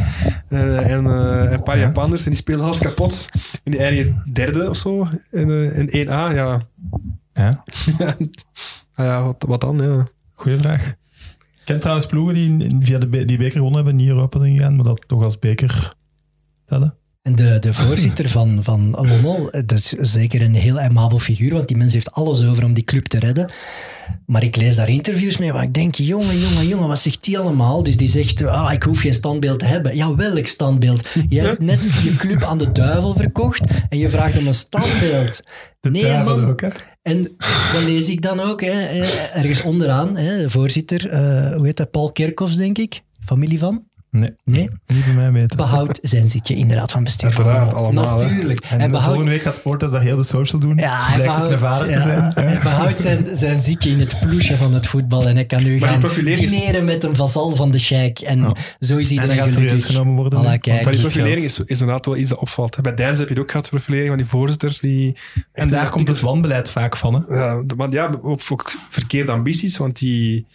eh, en eh, een paar
Ja.
Japanners en die spelen alles kapot. En die eindigen derde of zo in, in 1A. Ja,
Ja,
Nou ja wat, wat dan? Ja.
goeie vraag. Ik ken trouwens ploegen die in- via de be- die beker gewonnen hebben, niet Europa ingegaan, maar dat toch als beker tellen.
En de, de voorzitter van, van Lommel, dat is zeker een heel aimabel figuur, want die mens heeft alles over om die club te redden. Maar ik lees daar interviews mee waar ik denk, jongen, jongen, jongen, wat zegt die allemaal? Dus die zegt, ah, ik hoef geen standbeeld te hebben. Ja, welk standbeeld? Je hebt net je club aan de duivel verkocht en je vraagt om een standbeeld.
De
Nee,
duivel
man.
ook, hè?
En dat lees ik dan ook, hè, eh, ergens onderaan, hè, de voorzitter, eh, hoe heet dat, Paul Kerkhoffs, denk ik, familie van?
Nee,
Nee,
niet bij mij
zijn zitje inderdaad van bestuur. van
Uiteraard, allemaal.
Natuurlijk.
En
Hij behoudt
volgende week gaat Sporters daar heel de social doen.
ja, hij
vader
ja,
te zijn.
hij behoudt zijn, zijn ziekje in het ploesje van het voetbal en hij kan nu gaan dineren met een vazal van de sheik. En zo is iedereen
hij gaat
gelukkig.
serieus genomen worden.
Kijk.
dat
Maar
is
die profilering is, is inderdaad wel iets dat opvalt. Bij Dance heb je het ook gehad, de profilering van die voorzitter. Die
En daar komt het wanbeleid vaak van. Hè?
Ja, ja, ook, ook verkeerde ambities, want die...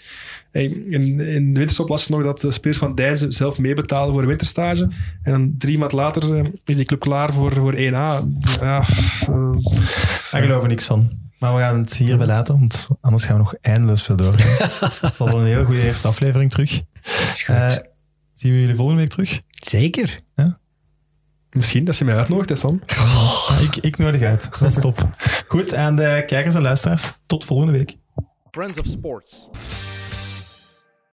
hey, In, in de winterstop las je nog dat de spelers van Deinze zelf meebetalen voor een winterstage. En dan drie maand later eh, is die club klaar voor, voor 1A. Ja, eh,
Daar geloof ik niks van. Maar we gaan het hierbij laten, want anders gaan we nog eindeloos veel door. Het was een hele goede eerste aflevering terug.
Is goed.
Eh, zien we jullie volgende week terug?
Zeker.
misschien dat je mij uitnodigt, hè, Sam.
Ja, ik, ik nodig uit. Dat is top. Goed, en de kijkers en luisteraars, tot volgende week.
Friends of Sports.